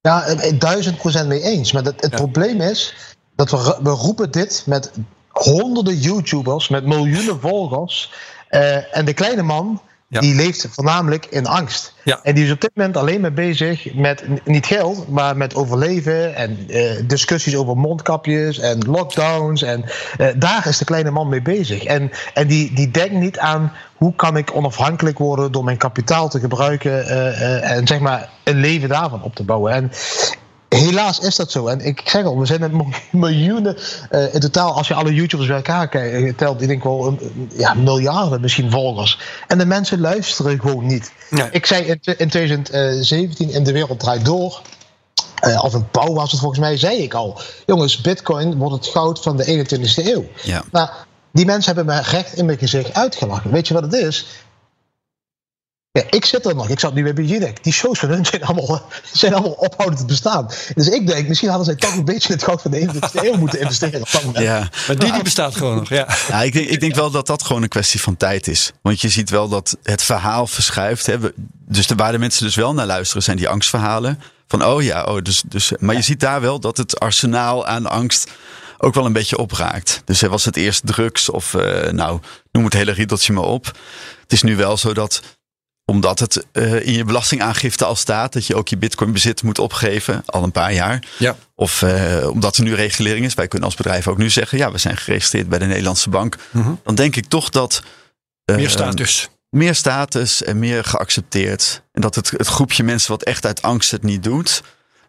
Ja, duizend procent mee eens. Maar dat, het probleem is dat we, we roepen dit met honderden YouTubers, met miljoenen volgers. en de kleine man die leeft voornamelijk in angst. En die is op dit moment alleen maar bezig met niet geld, maar met overleven en uh, discussies over mondkapjes en lockdowns. En uh, daar is de kleine man mee bezig. En, en die, die denkt niet aan hoe kan ik onafhankelijk worden door mijn kapitaal te gebruiken uh, en zeg maar een leven daarvan op te bouwen. En Helaas is dat zo. En ik zeg al, we zijn met miljoenen uh, in totaal. Als je alle YouTubers bij elkaar kijkt, telt, ik denk wel een, ja, miljarden misschien volgers. En de mensen luisteren gewoon niet. Ik zei in, in 2017 in De Wereld Draait Door. Uh, of een pauw was het volgens mij, zei ik al. Jongens, Bitcoin wordt het goud van de 21ste eeuw. Ja. Nou, die mensen hebben me recht in mijn gezicht uitgelachen. Weet je wat het is? Ja, ik zit er nog. Ik zat nu bij BGDEC. Die shows van hun zijn allemaal, zijn allemaal ophoudend te bestaan. Dus ik denk, misschien hadden zij toch een beetje het goud van de 21 eeuw moeten investeren. Ja, maar die, die bestaat gewoon nog. Ja. ja ik, denk, ik denk wel dat dat gewoon een kwestie van tijd is. Want je ziet wel dat het verhaal verschuift. Hè. Dus de, waar de mensen dus wel naar luisteren zijn die angstverhalen. Van oh ja, oh, dus, dus, maar je ziet daar wel dat het arsenaal aan angst ook wel een beetje opraakt. Dus was het eerst drugs of uh, nou, noem het hele riedeltje maar op. Het is nu wel zo dat omdat het uh, in je belastingaangifte al staat dat je ook je bitcoin bezit moet opgeven, al een paar jaar. Ja. Of uh, omdat er nu regulering is. Wij kunnen als bedrijf ook nu zeggen, ja, we zijn geregistreerd bij de Nederlandse bank. Mm -hmm. Dan denk ik toch dat... Uh, meer status. Meer status en meer geaccepteerd. En dat het, het groepje mensen wat echt uit angst het niet doet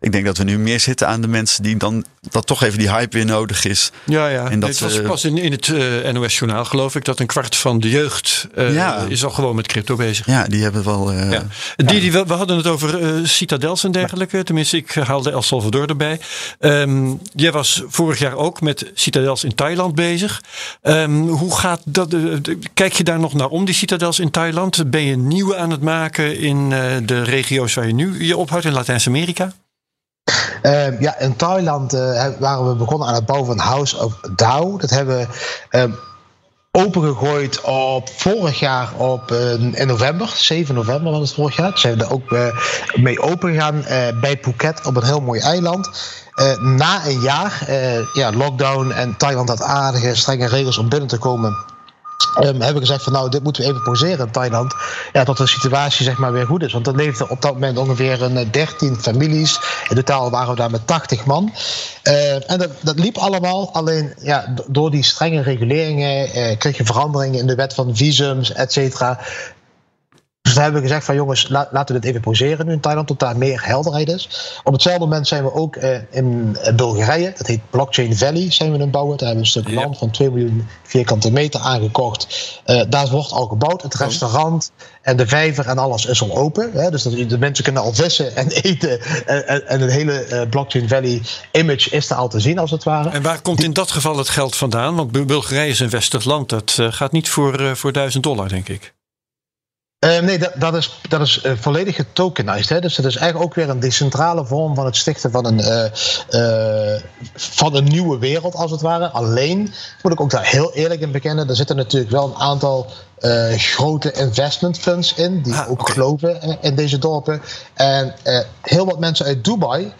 ik denk dat we nu meer zitten aan de mensen die dan dat toch even die hype weer nodig is. Ja, ja. En dat, het was pas in, in het uh, eh, NOS-journaal, geloof ik, dat een kwart van de jeugd uh, ja. is al gewoon met crypto bezig. Ja, die hebben wel. Uh, ja. Die, die, we, we hadden het over citadels en dergelijke. Tenminste, ik haalde El Salvador erbij. Um, jij was vorig jaar ook met citadels in Thailand bezig. Um, hoe gaat dat? kijk je daar nog naar om, die citadels in Thailand? Ben je nieuwe aan het maken in de regio's waar je nu je ophoudt, in Latijns-Amerika? Uh, ja, in Thailand uh, waren we begonnen aan het bouwen van House of Dao. Dat hebben we uh, opengegooid op vorig jaar op, uh, in november. 7 november was het vorig jaar. Toen zijn we er ook mee opengegaan bij Phuket op een heel mooi eiland. na een jaar ja, lockdown en Thailand had aardige strenge regels om binnen te komen Um, hebben gezegd van nou, dit moeten we even pauzeren in Thailand. Ja, tot de situatie zeg maar weer goed is. Want er leefden op dat moment ongeveer een 13 eh, families. In totaal waren we daar met 80 man. Uh, en dat, dat liep allemaal. Alleen ja, door die strenge reguleringen uh, kreeg je veranderingen in de wet van visums, et cetera Dus daar hebben we gezegd van jongens, laten we dit even pauzeren nu in Thailand tot daar meer helderheid is. Op hetzelfde moment zijn we ook uh, in Bulgarije, dat heet Blockchain Valley, zijn we in bouwen. Daar hebben we een stuk land van 2 miljoen vierkante meter aangekocht. Uh, daar wordt al gebouwd. Het restaurant en de vijver en alles is al open. Hè? Dus dat, de mensen kunnen al vissen en eten. En, en het hele Blockchain Valley image is er al te zien als het ware. En waar komt in dat geval het geld vandaan? Want Bulgarije is een westelijk land. Dat gaat niet voor, voor 1000 dollar, denk ik. Uh, nee, dat, dat, is, dat is uh, volledig getokenized. Hè? Dus het is eigenlijk ook weer een decentrale vorm van het stichten van een, uh, van een nieuwe wereld, als het ware. Alleen moet ik ook daar heel eerlijk in bekennen. Er zitten natuurlijk wel een aantal grote investment funds in, die ah, ook okay. geloven in deze dorpen. En heel wat mensen uit Dubai.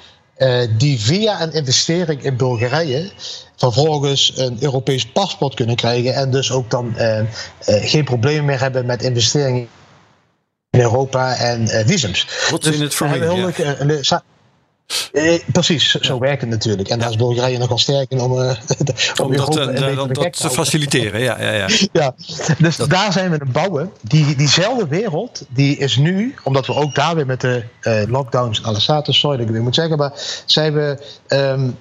die via een investering in Bulgarije vervolgens een Europees paspoort kunnen krijgen en dus ook dan geen problemen meer hebben met investeringen in Europa en uh, visums. Wat dus in het verlengde, ja. Eh, precies, zo werkt het natuurlijk. En daar is Bulgarije nogal sterk in om, uh, om, om dat, uh, dat, dat te faciliteren. Ja, ja, ja. ja dus dat... daar zijn we aan bouwen. Die, diezelfde wereld, die is nu, omdat we ook daar weer met de lockdowns en alle status, sorry dat ik weer moet zeggen, maar zijn we um,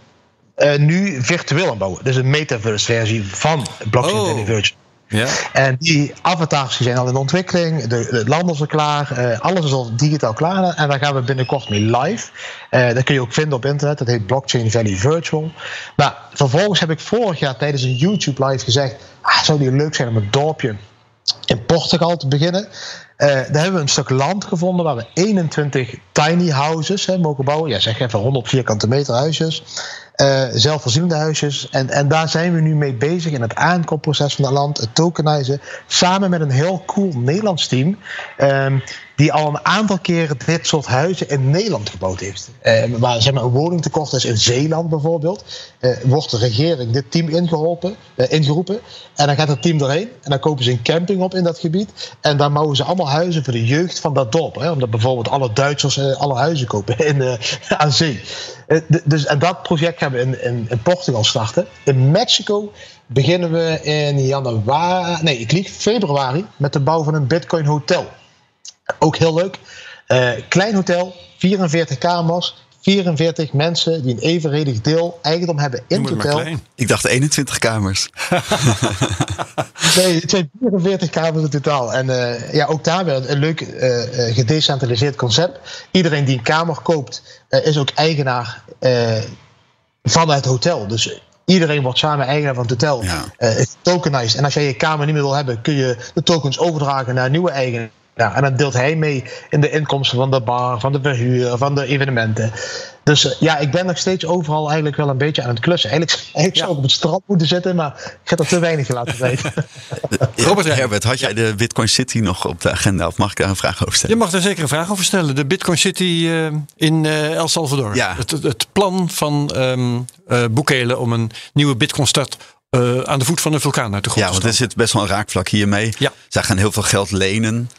nu virtueel aan bouwen. Dus een metaverse versie van blockchain oh. Virtual. Ja. En die avatars zijn al in ontwikkeling, de, de landen zijn klaar, uh, alles is al digitaal klaar. En daar gaan we binnenkort mee live. Uh, dat kun je ook vinden op internet, dat heet Blockchain Valley Virtual. Maar vervolgens heb ik vorig jaar tijdens een YouTube live gezegd: ah, zou die leuk zijn om een dorpje in Portugal te beginnen. Uh, daar hebben we een stuk land gevonden waar we 21 tiny houses hè, mogen bouwen. Ja, zeg even 100 vierkante meter huisjes. Uh, zelfvoorzienende huisjes. En, en daar zijn we nu mee bezig in het aankoopproces van het land, het tokenizen. Samen met een heel cool Nederlands team. Um, die al een aantal keren dit soort huizen in Nederland gebouwd heeft. Uh, waar zeg maar, een woningtekort is in Zeeland bijvoorbeeld. Uh, wordt de regering dit team ingeholpen, uh, ingeroepen. En dan gaat het team erheen. En dan kopen ze een camping op in dat gebied. En dan bouwen ze allemaal huizen voor de jeugd van dat dorp. Hè, omdat bijvoorbeeld alle Duitsers alle huizen kopen in, aan zee. dus, en dat project gaan we in, in, in Portugal starten. In Mexico beginnen we in januari, nee, ik lieg, februari met de bouw van een Bitcoin hotel. Ook heel leuk. Uh, klein hotel, 44 kamers, 44 mensen die een evenredig deel eigendom hebben in het hotel. Ik dacht 21 kamers. nee, het zijn 44 kamers in totaal. En uh, ja, ook daar weer een leuk uh, gedecentraliseerd concept. Iedereen die een kamer koopt, is ook eigenaar van het hotel. Dus Iedereen wordt samen eigenaar van het hotel. Ja. het tokenized. En als jij je kamer niet meer wil hebben, kun je de tokens overdragen naar een nieuwe eigenaar. Ja, en dan deelt hij mee in de inkomsten van de bar, van de verhuur, van de evenementen. Dus eh, ja, ik ben nog steeds overal eigenlijk wel een beetje aan het klussen. Eigenlijk, eigenlijk zou ik op het strand moeten zitten, maar ik heb er te weinig laten weten. Robert Herbert, had jij de Bitcoin City nog op de agenda? Of mag ik daar een vraag over stellen? Je mag daar zeker een vraag over stellen. De Bitcoin City uh, in uh, El Salvador. Ja. Het, het plan van um, uh, Bukele om een nieuwe Bitcoin-stad aan de voet van een vulkaan uit de grond Ja, want er zit best wel een raakvlak hiermee. Ja. Zij gaan heel veel geld lenen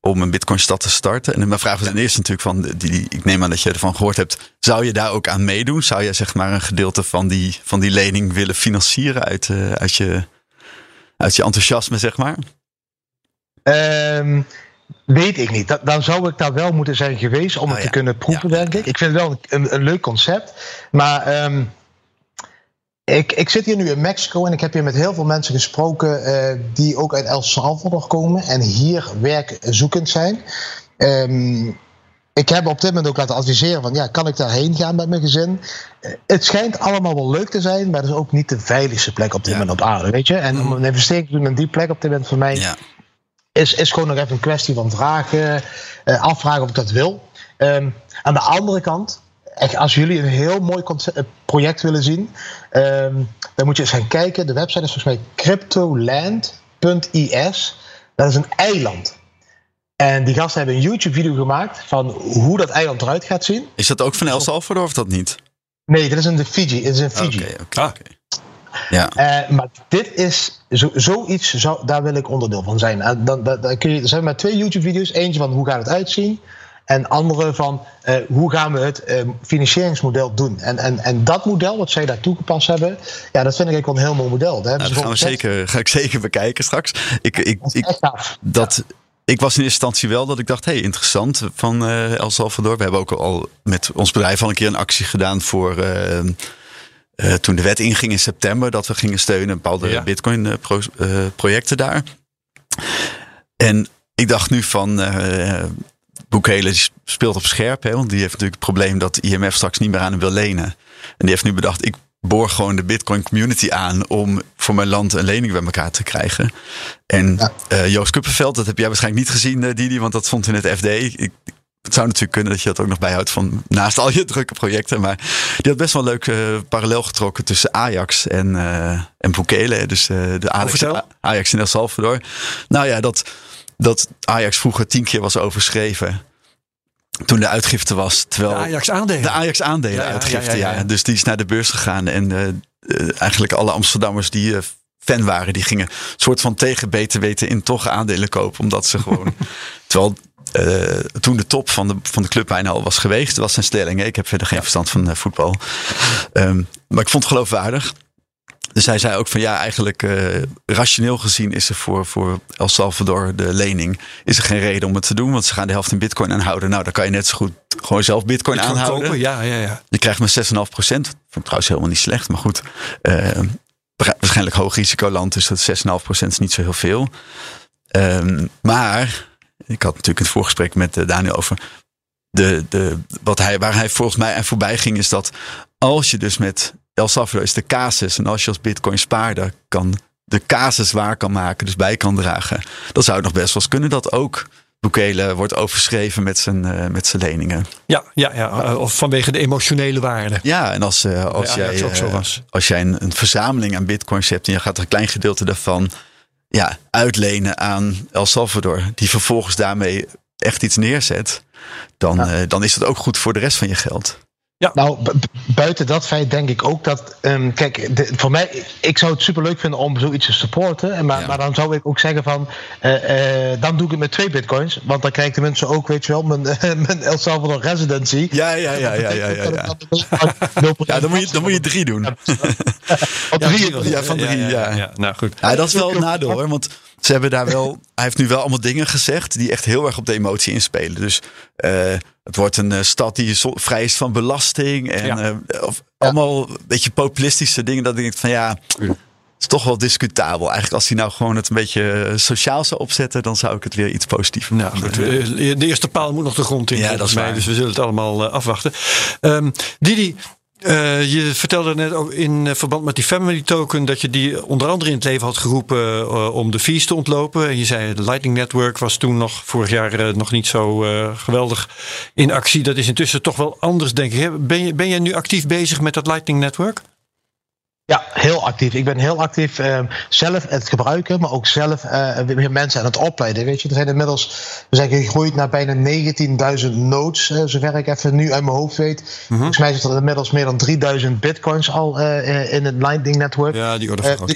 om een Bitcoin-stad te starten. En mijn vraag was ten eerste natuurlijk van, die, ik neem aan dat je ervan gehoord hebt. Zou je daar ook aan meedoen? Zou je zeg maar een gedeelte van die, van die lening willen financieren uit, uh, uit, je, uit je enthousiasme, zeg maar? Um, weet ik niet. dan zou ik daar wel moeten zijn geweest om oh, het te kunnen proeven, denk ik. Ik vind het wel een, een leuk concept. Maar um, ik, ik zit hier nu in Mexico en ik heb hier met heel veel mensen gesproken uh, die ook uit El Salvador komen en hier werkzoekend zijn. Um, ik heb op dit moment ook laten adviseren van ja, kan ik daarheen gaan met mijn gezin? Uh, het schijnt allemaal wel leuk te zijn, maar het is ook niet de veiligste plek op dit moment op aarde, weet je? En om een investering te doen in die plek op dit moment voor mij ja. is, is gewoon nog even een kwestie van vragen, uh, afvragen of ik dat wil. Um, aan de andere kant, echt, als jullie een heel mooi concept, eh, project willen zien, um, dan moet je eens gaan kijken. De website is volgens mij cryptoland.is. Dat is een eiland. En die gasten hebben een YouTube-video gemaakt van hoe dat eiland eruit gaat zien. Is dat ook van El Salvador of dat niet? Nee, dat is in de Fiji. Het is in Fiji. Oké, oké. Ja. Uh, maar dit is zo, zoiets, zou, daar wil ik onderdeel van zijn. Uh, dan, dan, dan kun je, er zijn maar twee YouTube-video's. Eentje van hoe gaat het uitzien. En andere van uh, hoe gaan we het uh, financieringsmodel doen. En, en, en dat model wat zij daar toegepast hebben, ja, dat vind ik wel een heel mooi model. Daar nou, dat gaan we zeker, ga ik zeker bekijken straks. Ik, ik, ik, dat, ik was in eerste instantie wel dat ik dacht, hey, interessant van uh, El Salvador. We hebben ook al met ons bedrijf al een keer een actie gedaan voor uh, uh, toen de wet inging in september, dat we gingen steunen bepaalde ja. bitcoin pro, projecten daar. En ik dacht nu van Boekele speelt op scherp, hè, want die heeft natuurlijk het probleem dat IMF straks niet meer aan hem wil lenen. En die heeft nu bedacht, ik boor gewoon de Bitcoin community aan om voor mijn land een lening bij elkaar te krijgen. En ja. uh, Joost Kuppenveld, dat heb jij waarschijnlijk niet gezien, uh, Didi, want dat stond in het FD. Ik, het zou natuurlijk kunnen dat je dat ook nog bijhoudt van naast al je drukke projecten. Maar die had best wel leuk uh, parallel getrokken tussen Ajax en, uh, en Bukele. Dus uh, de Ajax, Ajax in El Salvador. Nou ja, dat, dat Ajax vroeger tien keer was overschreven toen de uitgifte was. Terwijl de Ajax aandelen. De Ajax aandelen ja, uitgifte, ja, ja, Dus die is naar de beurs gegaan. En uh, uh, eigenlijk alle Amsterdammers die uh, fan waren, die gingen soort van tegen beter weten in toch aandelen kopen. Omdat ze gewoon. terwijl toen de top van de, van de club bijna al was geweest, was zijn stelling. Ik heb verder geen verstand van voetbal. Um, maar ik vond het geloofwaardig. Dus hij zei ook van ja, eigenlijk uh, rationeel gezien is er voor, voor El Salvador de lening, is er geen reden om het te doen, want ze gaan de helft in bitcoin aanhouden. Nou, dan kan je net zo goed gewoon zelf bitcoin, bitcoin aanhouden. Kopen, ja, ja, ja. Je krijgt maar 6,5 procent. Vind ik trouwens helemaal niet slecht, maar goed. Uh, waarschijnlijk hoog risicoland, dus dat 6,5 procent is niet zo heel veel. Um, maar, ik had natuurlijk in het voorgesprek met uh, Daniel over de, de, wat hij, waar hij volgens mij aan voorbij ging, is dat als je dus met El Salvador is de casus. En als je als bitcoin spaarder kan de casus waar kan maken, dus bij kan dragen, dan zou het nog best wel eens kunnen dat ook Bukele wordt overschreven met zijn, uh, met zijn leningen. Ja, ja, ja, of vanwege de emotionele waarde. Ja, en als, uh, als, ja, jij, uh, als jij een, een, verzameling aan bitcoins hebt en je gaat een klein gedeelte daarvan ja, uitlenen aan El Salvador, die vervolgens daarmee echt iets neerzet, dan, ja. dan is dat ook goed voor de rest van je geld. Ja. Nou, buiten dat feit denk ik ook dat. Um, kijk, de, voor mij, ik zou het super leuk vinden om zoiets te supporten. Maar, ja. maar dan zou ik ook zeggen van. Uh, uh, dan doe ik het met twee bitcoins. Want dan krijgen de mensen ook, weet je wel, mijn, mijn El Salvador residency. Ja, ja, ja, ja, ja. ja, ja. ja dan, moet je, dan moet je drie doen. Ja, drie, ja, van drie, ja. ja. Nou goed. Ja, dat is wel een nadeel hoor. Want ze hebben daar wel. Hij heeft nu wel allemaal dingen gezegd die echt heel erg op de emotie inspelen. Dus uh, het wordt een uh, stad die vrij is van belasting. En ja. uh, of allemaal een beetje populistische dingen. Dat ik denk van ja. Het is toch wel discutabel. Eigenlijk als hij nou gewoon het een beetje sociaal zou opzetten, dan zou ik het weer iets positiever nou, goed, De eerste paal moet nog de grond in. Ja, dat is mij. Dus we zullen het allemaal afwachten. Um, Didi, Uh, je vertelde net ook in verband met die family token dat je die onder andere in het leven had geroepen uh, om de fees te ontlopen. En je zei de Lightning Network was toen nog vorig jaar nog niet zo geweldig in actie. Dat is intussen toch wel anders, denk ik. Ben je, ben je nu actief bezig met dat Lightning Network? Ja, heel actief. Ik ben heel actief uh, zelf het gebruiken, maar ook zelf uh, mensen aan het opleiden. Weet je, er zijn inmiddels, we zijn gegroeid naar bijna 19.000 nodes, uh, zover ik even nu uit mijn hoofd weet. -hmm. Volgens mij zitten er inmiddels meer dan 3000 bitcoins al in het Lightning Network. Ja, die orde van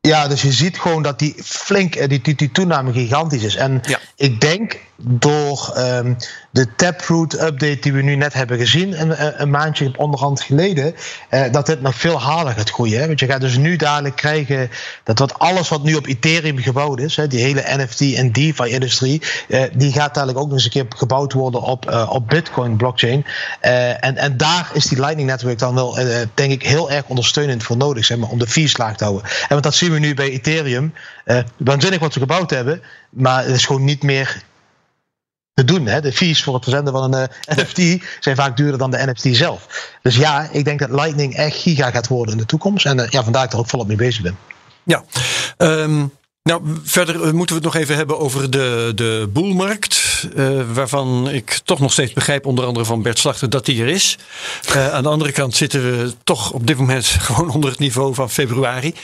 ja, dus je ziet gewoon dat die flink, die, die, die toename gigantisch is. En ja. ik denk door um, de Taproot update die we nu net hebben gezien, een, een maandje onderhand geleden, uh, dat dit nog veel harder gaat groeien. Want je gaat dus nu dadelijk krijgen dat wat alles wat nu op Ethereum gebouwd is, hè, die hele NFT en DeFi-industrie, uh, die gaat dadelijk ook nog eens een keer gebouwd worden op, uh, op Bitcoin blockchain. en, en daar is die Lightning Network dan wel, denk ik, heel erg ondersteunend voor nodig, zeg maar, om de fees laag te houden. En want dat zien we nu bij Ethereum. waanzinnig wat ze gebouwd hebben, maar het is gewoon niet meer te doen. Hè? De fees voor het verzenden van een uh, NFT zijn vaak duurder dan de NFT zelf. Dus ja, ik denk dat Lightning echt giga gaat worden in de toekomst. En uh, ja, vandaar dat ik ook volop mee bezig ben. Ja, um, nou, verder moeten we het nog even hebben over de, de boelmarkt. Uh, waarvan ik toch nog steeds begrijp, onder andere van Bert Slachter, dat die er is. Uh, aan de andere kant zitten we toch op dit moment gewoon onder het niveau van februari.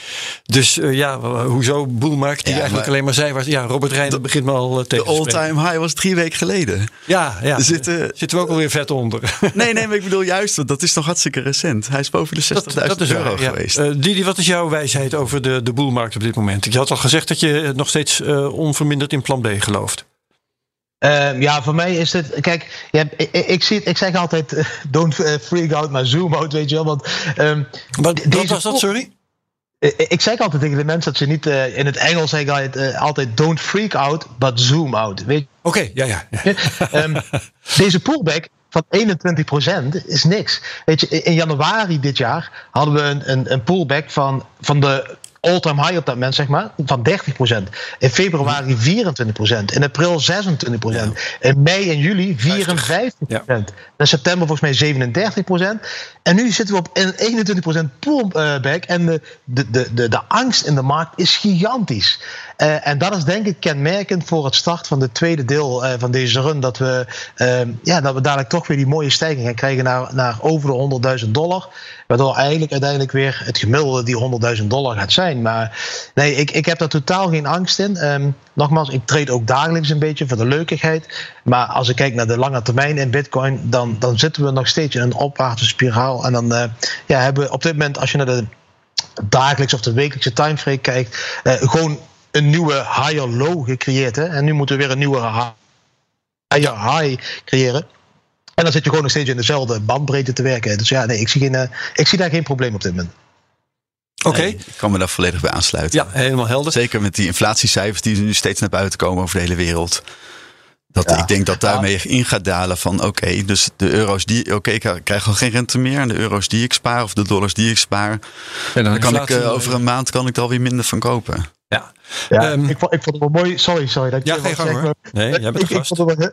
Dus uh, ja, hoezo boelmarkt? Die ja, eigenlijk alleen maar zei, was, ja, Robert Reijnen begint me al tegen De all-time high was drie weken geleden. Ja, ja. Zitten, zitten we ook alweer vet onder. nee, nee, maar ik bedoel juist, want dat is nog hartstikke recent. Hij is boven de 60.000 euro waar, ja. geweest. Didi, wat is jouw wijsheid over de, de boelmarkt op dit moment? Je had al gezegd dat je nog steeds onverminderd in plan B gelooft. Uh, ja, voor mij is het. Kijk, ik, ik, zie, ik zeg altijd: uh, don't freak out, maar zoom out, weet je wel. Want, um, wat, wat was dat, sorry? ik zeg altijd tegen de mensen dat ze niet uh, in het Engels zeggen uh, altijd don't freak out, but zoom out. Oké, ja, ja. ja. um, deze pullback van 21% is niks. Weet je, in januari dit jaar hadden we een, een, een pullback van, van de all-time high op dat moment, zeg maar, van 30%. In februari 24%. In april 26%. In mei en juli 54%. In september volgens mij 37%. En nu zitten we op 21% pullback. En de, de, de, de, angst in de markt is gigantisch. Uh, en dat is denk ik kenmerkend voor het start van het tweede deel uh, van deze run. Dat we, uh, ja, dat we dadelijk toch weer die mooie stijging gaan krijgen naar, naar over de 100.000 dollar. Waardoor eigenlijk uiteindelijk weer het gemiddelde die 100.000 dollar gaat zijn. Maar nee, ik, ik heb daar totaal geen angst in. Um, nogmaals, ik treed ook dagelijks een beetje voor de leukigheid. Maar als ik kijk naar de lange termijn in Bitcoin, dan, dan zitten we nog steeds in een opwaartse spiraal. En dan uh, ja, hebben we op dit moment, als je naar de dagelijkse of de wekelijkse timeframe kijkt, gewoon een nieuwe higher low gecreëerd. Hè? En nu moeten we weer een nieuwe higher high creëren. En dan zit je gewoon nog steeds in dezelfde bandbreedte te werken. Dus ja, nee, ik zie, geen, uh, ik zie daar geen probleem op dit moment. Oké. Okay. ik kan me daar volledig bij aansluiten. Ja, helemaal helder. Zeker met die inflatiecijfers die nu steeds naar buiten komen over de hele wereld. Dat, Ik denk dat daarmee in gaat dalen van oké, dus de euro's die, oké, okay, ik krijg al geen rente meer. En de euro's die ik spaar of de dollars die ik spaar. En dan, dan kan ik uh, over een maand kan ik er alweer minder van kopen. Ja, ja um, ik, vond, ik vond het wel mooi. Sorry, sorry. Dat ja, geen gang hoor. Nee, jij bent ik, ik vond het wel,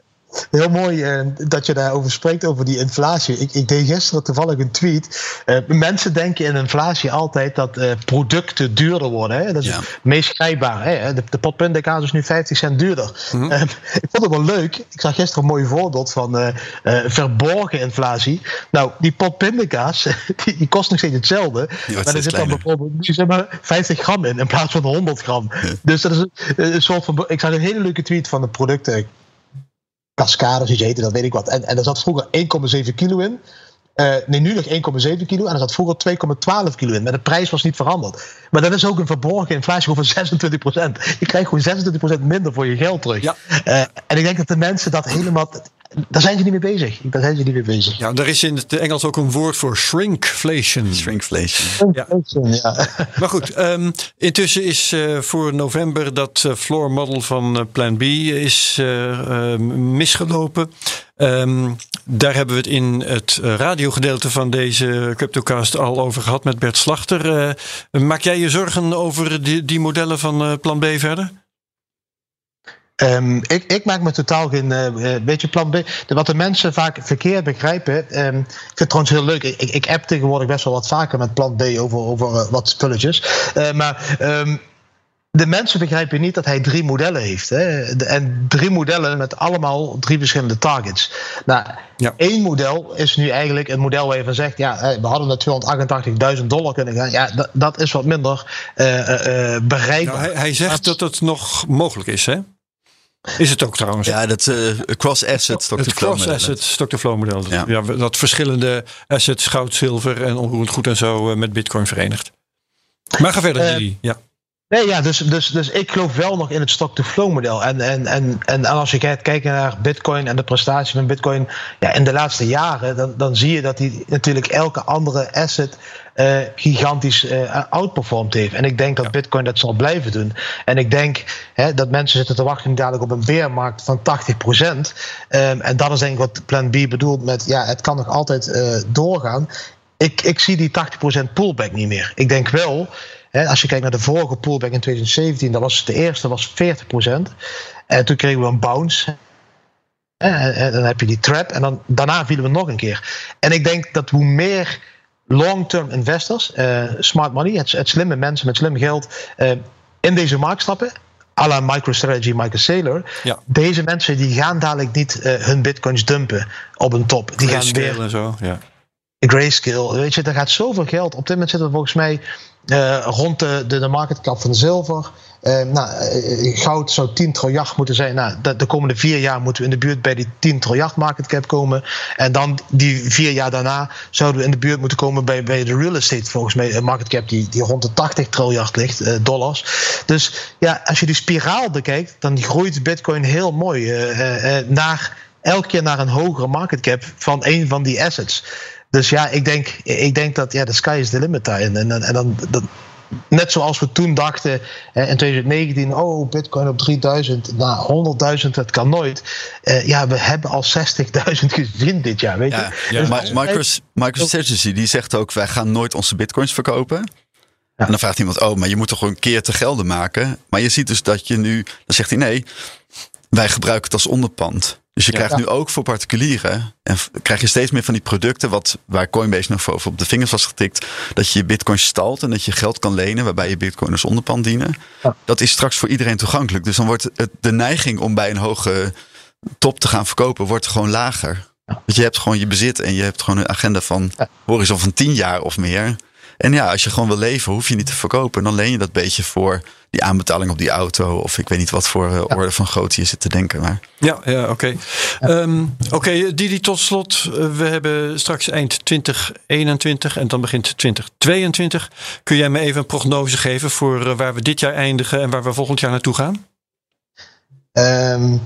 Heel mooi uh, dat je daarover spreekt, over die inflatie. Ik, ik deed gisteren toevallig een tweet. Uh, mensen denken in inflatie altijd dat uh, producten duurder worden. Hè? Dat is het meest grijpbaar. Hè? De, de is nu 50 cent duurder. Mm -hmm. ik vond het wel leuk. Ik zag gisteren een mooi voorbeeld van verborgen inflatie. Nou, die potpindakaas, die, die, kost nog steeds hetzelfde. Maar er zit dan bijvoorbeeld nu zeg maar 50 gram in, in plaats van 100 gram. Ja. Dus dat is een, een, soort van... Ik zag een hele leuke tweet van de producten Cascade, zoals heette, dat weet ik wat. En, en er zat vroeger 1,7 kilo in. Uh, nee, nu nog 1,7 kilo. En er zat vroeger 2,12 kilo in. Maar de prijs was niet veranderd. Maar dat is ook een verborgen inflatie van 26% Je krijgt gewoon 26% minder voor je geld terug. Ja. Uh, en ik denk dat de mensen dat helemaal daar zijn ze niet mee bezig. Daar zijn ze niet mee bezig. Ja, er is in het Engels ook een woord voor shrinkflation. Shrinkflation. Ja. ja. Maar goed, um, intussen is uh, voor november dat uh, floor model van uh, Plan B is misgelopen. Um, daar hebben we het in het radiogedeelte van deze CryptoCast al over gehad met Bert Slachter. maak jij je zorgen over die, die modellen van Plan B verder? Um, ik, ik, maak me totaal geen uh, beetje plan B. De, wat de mensen vaak verkeerd begrijpen. Um, ik vind het trouwens heel leuk. Ik, ik app tegenwoordig best wel wat vaker met plan B over, over uh, wat spulletjes. Uh, maar um, de mensen begrijpen niet dat hij drie modellen heeft. Hè? En drie modellen met allemaal drie verschillende targets. Nou, ja. één model is nu eigenlijk een model waar je van zegt: ja, we hadden naar 288.000 dollar kunnen gaan. Ja, dat, dat is wat minder bereikbaar. Nou, hij, hij zegt dat het nog mogelijk is, hè? Is het ook trouwens? Ja, dat uh, cross-asset stock-to-flow model. cross-asset stock-to-flow model. Ja. ja. dat verschillende assets, goud, zilver en onroerend goed en zo uh, met bitcoin verenigd. Maar ga verder, uh, ja. Nee, ja, dus, dus, dus ik geloof wel nog in het stock-to-flow model. En, en, en, en als je kijkt, naar Bitcoin en de prestatie van Bitcoin ja, in de laatste jaren, dan, dan zie je dat hij natuurlijk elke andere asset uh, gigantisch uh, outperformed heeft. En ik denk dat Bitcoin dat zal blijven doen. En ik denk hè, dat mensen zitten te wachten dadelijk op een beermarkt van 80%. Um, en dat is denk ik wat Plan B bedoelt met ja, het kan nog altijd uh, doorgaan. Ik, ik zie die 80% pullback niet meer. Ik denk wel als je kijkt naar de vorige pullback in 2017, dat was de eerste was 40%. En toen kregen we een bounce. En dan heb je die trap. En dan, daarna vielen we nog een keer. En ik denk dat hoe meer long-term investors, uh, smart money, het, het, slimme mensen met slim geld, uh, in deze markt stappen. à la MicroStrategy, Michael Saylor. Ja. Deze mensen die gaan dadelijk niet uh, hun bitcoins dumpen op een top. Die gaan weer. En zo, ja. Grayscale, weet je, daar gaat zoveel geld. Op dit moment zitten we volgens mij uh, rond de, de, de market cap van zilver. Uh, nou, uh, goud zou 10 triljard moeten zijn. Nou, de, de, komende vier jaar moeten we in de buurt bij die 10 triljard market cap komen. En dan die vier jaar daarna zouden we in de buurt moeten komen bij, bij de real estate, volgens mij, een market cap die, die rond de 80 triljard ligt, dollars. Dus ja, als je die spiraal bekijkt, dan groeit Bitcoin heel mooi naar, elke keer naar een hogere market cap van een van die assets. Dus ja, ik denk, ik denk dat ja, de sky is the limit daarin. En, en, en dan, dan, net zoals we toen dachten in 2019, oh, Bitcoin op 3000, nou 100.000, dat kan nooit. Uh, ja, we hebben al 60.000 gezien dit jaar, weet je. Ja, dus maar MicroStrategy die zegt ook, wij gaan nooit onze Bitcoins verkopen. En dan vraagt iemand, oh, maar je moet toch een keer te gelden maken. Maar je ziet dus dat je nu, dan zegt hij nee, wij gebruiken het als onderpand. Dus je krijgt nu ook voor particulieren. En krijg je steeds meer van die producten. Wat, waar Coinbase nog voor op de vingers was getikt. Dat je je bitcoin stalt en dat je geld kan lenen. Waarbij je bitcoin als onderpand dienen. Dat is straks voor iedereen toegankelijk. Dus dan wordt het, de neiging om bij een hoge top te gaan verkopen. Wordt gewoon lager. Want je hebt gewoon je bezit. En je hebt gewoon een agenda van horizon van 10 jaar of meer. En ja, als je gewoon wil leven, hoef je niet te verkopen. Dan leen je dat beetje voor die aanbetaling op die auto. Of ik weet niet wat voor uh, orde van grootte je zit te denken. Maar. Ja, ja oké. Okay. Ehm, oké, okay, Didi, tot slot. Eh, we hebben straks eind 2021 en dan begint 2022. Kun jij me even een prognose geven voor uh, waar we dit jaar eindigen en waar we volgend jaar naartoe gaan? Um,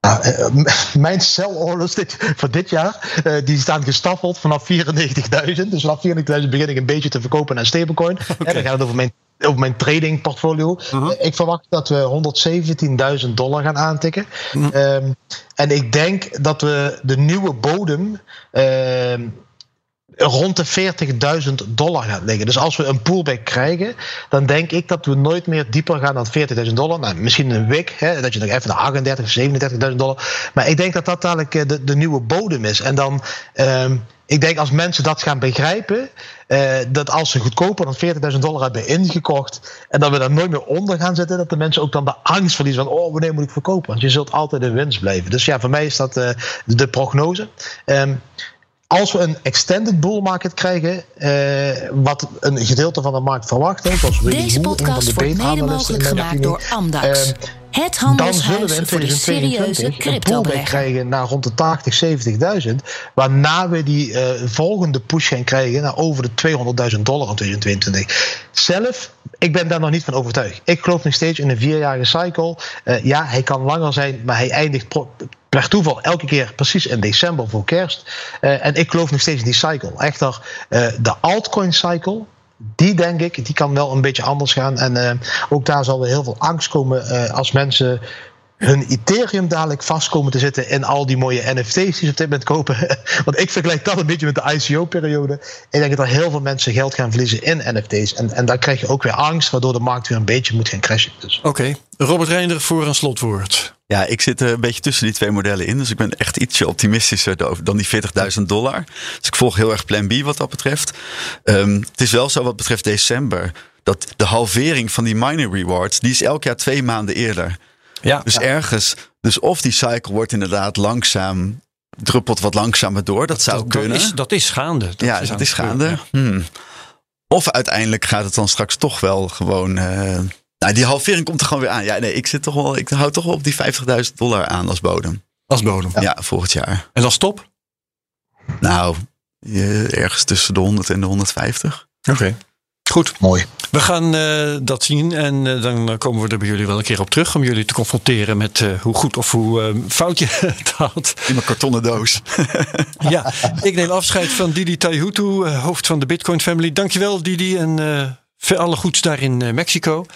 nou, eh, eh, mijn sell orders dit, voor dit jaar, uh, die staan gestaffeld vanaf 94.000. Dus vanaf 94.000 begin ik een beetje te verkopen naar stablecoin. Okay. dan gaat het over mijn, over mijn trading portfolio. Uh -huh. Ik verwacht dat we 117.000 dollar gaan aantikken. Uh -huh. um, en ik denk dat we de nieuwe bodem... Uh, rond de 40.000 dollar gaat liggen. Dus als we een pullback krijgen, dan denk ik dat we nooit meer dieper gaan dan 40.000 dollar. Nou, misschien een week, hè, dat je nog even naar 38 of 37.000 dollar. Maar ik denk dat dat dadelijk de, de nieuwe bodem is. En dan, um, ik denk als mensen dat gaan begrijpen, uh, dat als ze goedkoper dan 40.000 dollar hebben ingekocht en dat we daar nooit meer onder gaan zitten, dat de mensen ook dan de angst verliezen van, oh, wanneer moet ik verkopen? Want je zult altijd in winst blijven. Dus ja, voor mij is dat uh, de prognose. Um, als we een extended bull market krijgen, eh, wat een gedeelte van de markt verwacht, zoals Deze podcast wordt mede mogelijk gemaakt door Amdax. Het handelshuis voor de serieuze crypto krijgen naar rond de 80, 70.000. Waarna we die uh, volgende push gaan krijgen naar over de 200.000 dollar in 2022. Zelf, ik ben daar nog niet van overtuigd. Ik geloof nog steeds in een vierjarige cycle. Uh, ja, hij kan langer zijn, maar hij eindigt per toeval elke keer precies in december voor kerst. Uh, en ik geloof nog steeds in die cycle. Echter, de altcoin cycle, die denk ik, die kan wel een beetje anders gaan. En uh, ook daar zal er heel veel angst komen als mensen hun Ethereum dadelijk vast komen te zitten in al die mooie NFT's die ze op dit moment kopen. Want ik vergelijk dat een beetje met de ICO-periode. Ik denk dat er heel veel mensen geld gaan verliezen in NFT's. En, en daar krijg je ook weer angst, waardoor de markt weer een beetje moet gaan crashen. Dus. Oké. Robert Reinder voor een slotwoord. Ja, ik zit er een beetje tussen die twee modellen in. Dus ik ben echt ietsje optimistischer dan die 40.000 dollar. Dus ik volg heel erg plan B wat dat betreft. Um, het is wel zo wat betreft december. Dat de halvering van die mining rewards, die is elk jaar twee maanden eerder. Ja, dus ja. ergens, dus of die cycle wordt inderdaad langzaam, druppelt wat langzamer door. Dat zou dat, kunnen. Dat is, dat is gaande. Dat ja, is dat is gaande. Ja. Hmm. Of uiteindelijk gaat het dan straks toch wel gewoon. Uh, nou, die halvering komt er gewoon weer aan. Ja, nee, ik zit toch wel, ik hou toch wel op die 50.000 dollar aan als bodem. Als bodem. Ja, ja volgend jaar. En als stop? Nou, ergens tussen de 100 en de 150. Oké. Okay. Goed. Mooi. We gaan uh, dat zien en uh, dan komen we er bij jullie wel een keer op terug om jullie te confronteren met uh, hoe goed of hoe fout je het had. In een kartonnen doos. ja, ik neem afscheid van Didi Taihutu, hoofd van de Bitcoin Family. Dankjewel Didi en veel alle goeds daar in uh, Mexico.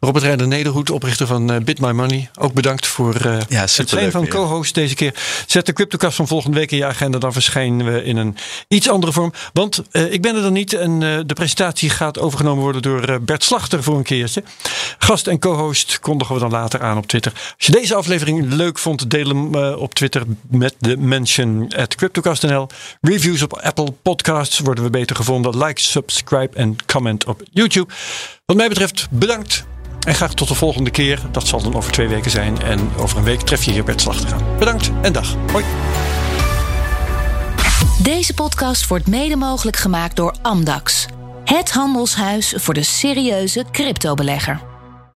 Robert Rijder Nederhoed, oprichter van uh, Bit My Money. Ook bedankt voor uh, ja, het zijn van co-host deze keer. Zet de CryptoCast van volgende week in je agenda. Dan verschijnen we in een iets andere vorm. Want ik ben er dan niet. En de presentatie gaat overgenomen worden door Bert Slachter voor een keertje. Gast en co-host kondigen we dan later aan op Twitter. Als je deze aflevering leuk vond, deel hem op Twitter met de mention at CryptoCast.nl. Reviews op Apple Podcasts worden we beter gevonden. Like, subscribe en comment op YouTube. Wat mij betreft bedankt. En graag tot de volgende keer. Dat zal dan over twee weken zijn. En over een week tref je hier Bert Slachter aan. Bedankt en dag. Hoi. Deze podcast wordt mede mogelijk gemaakt door Amdax. Het handelshuis voor de serieuze cryptobelegger.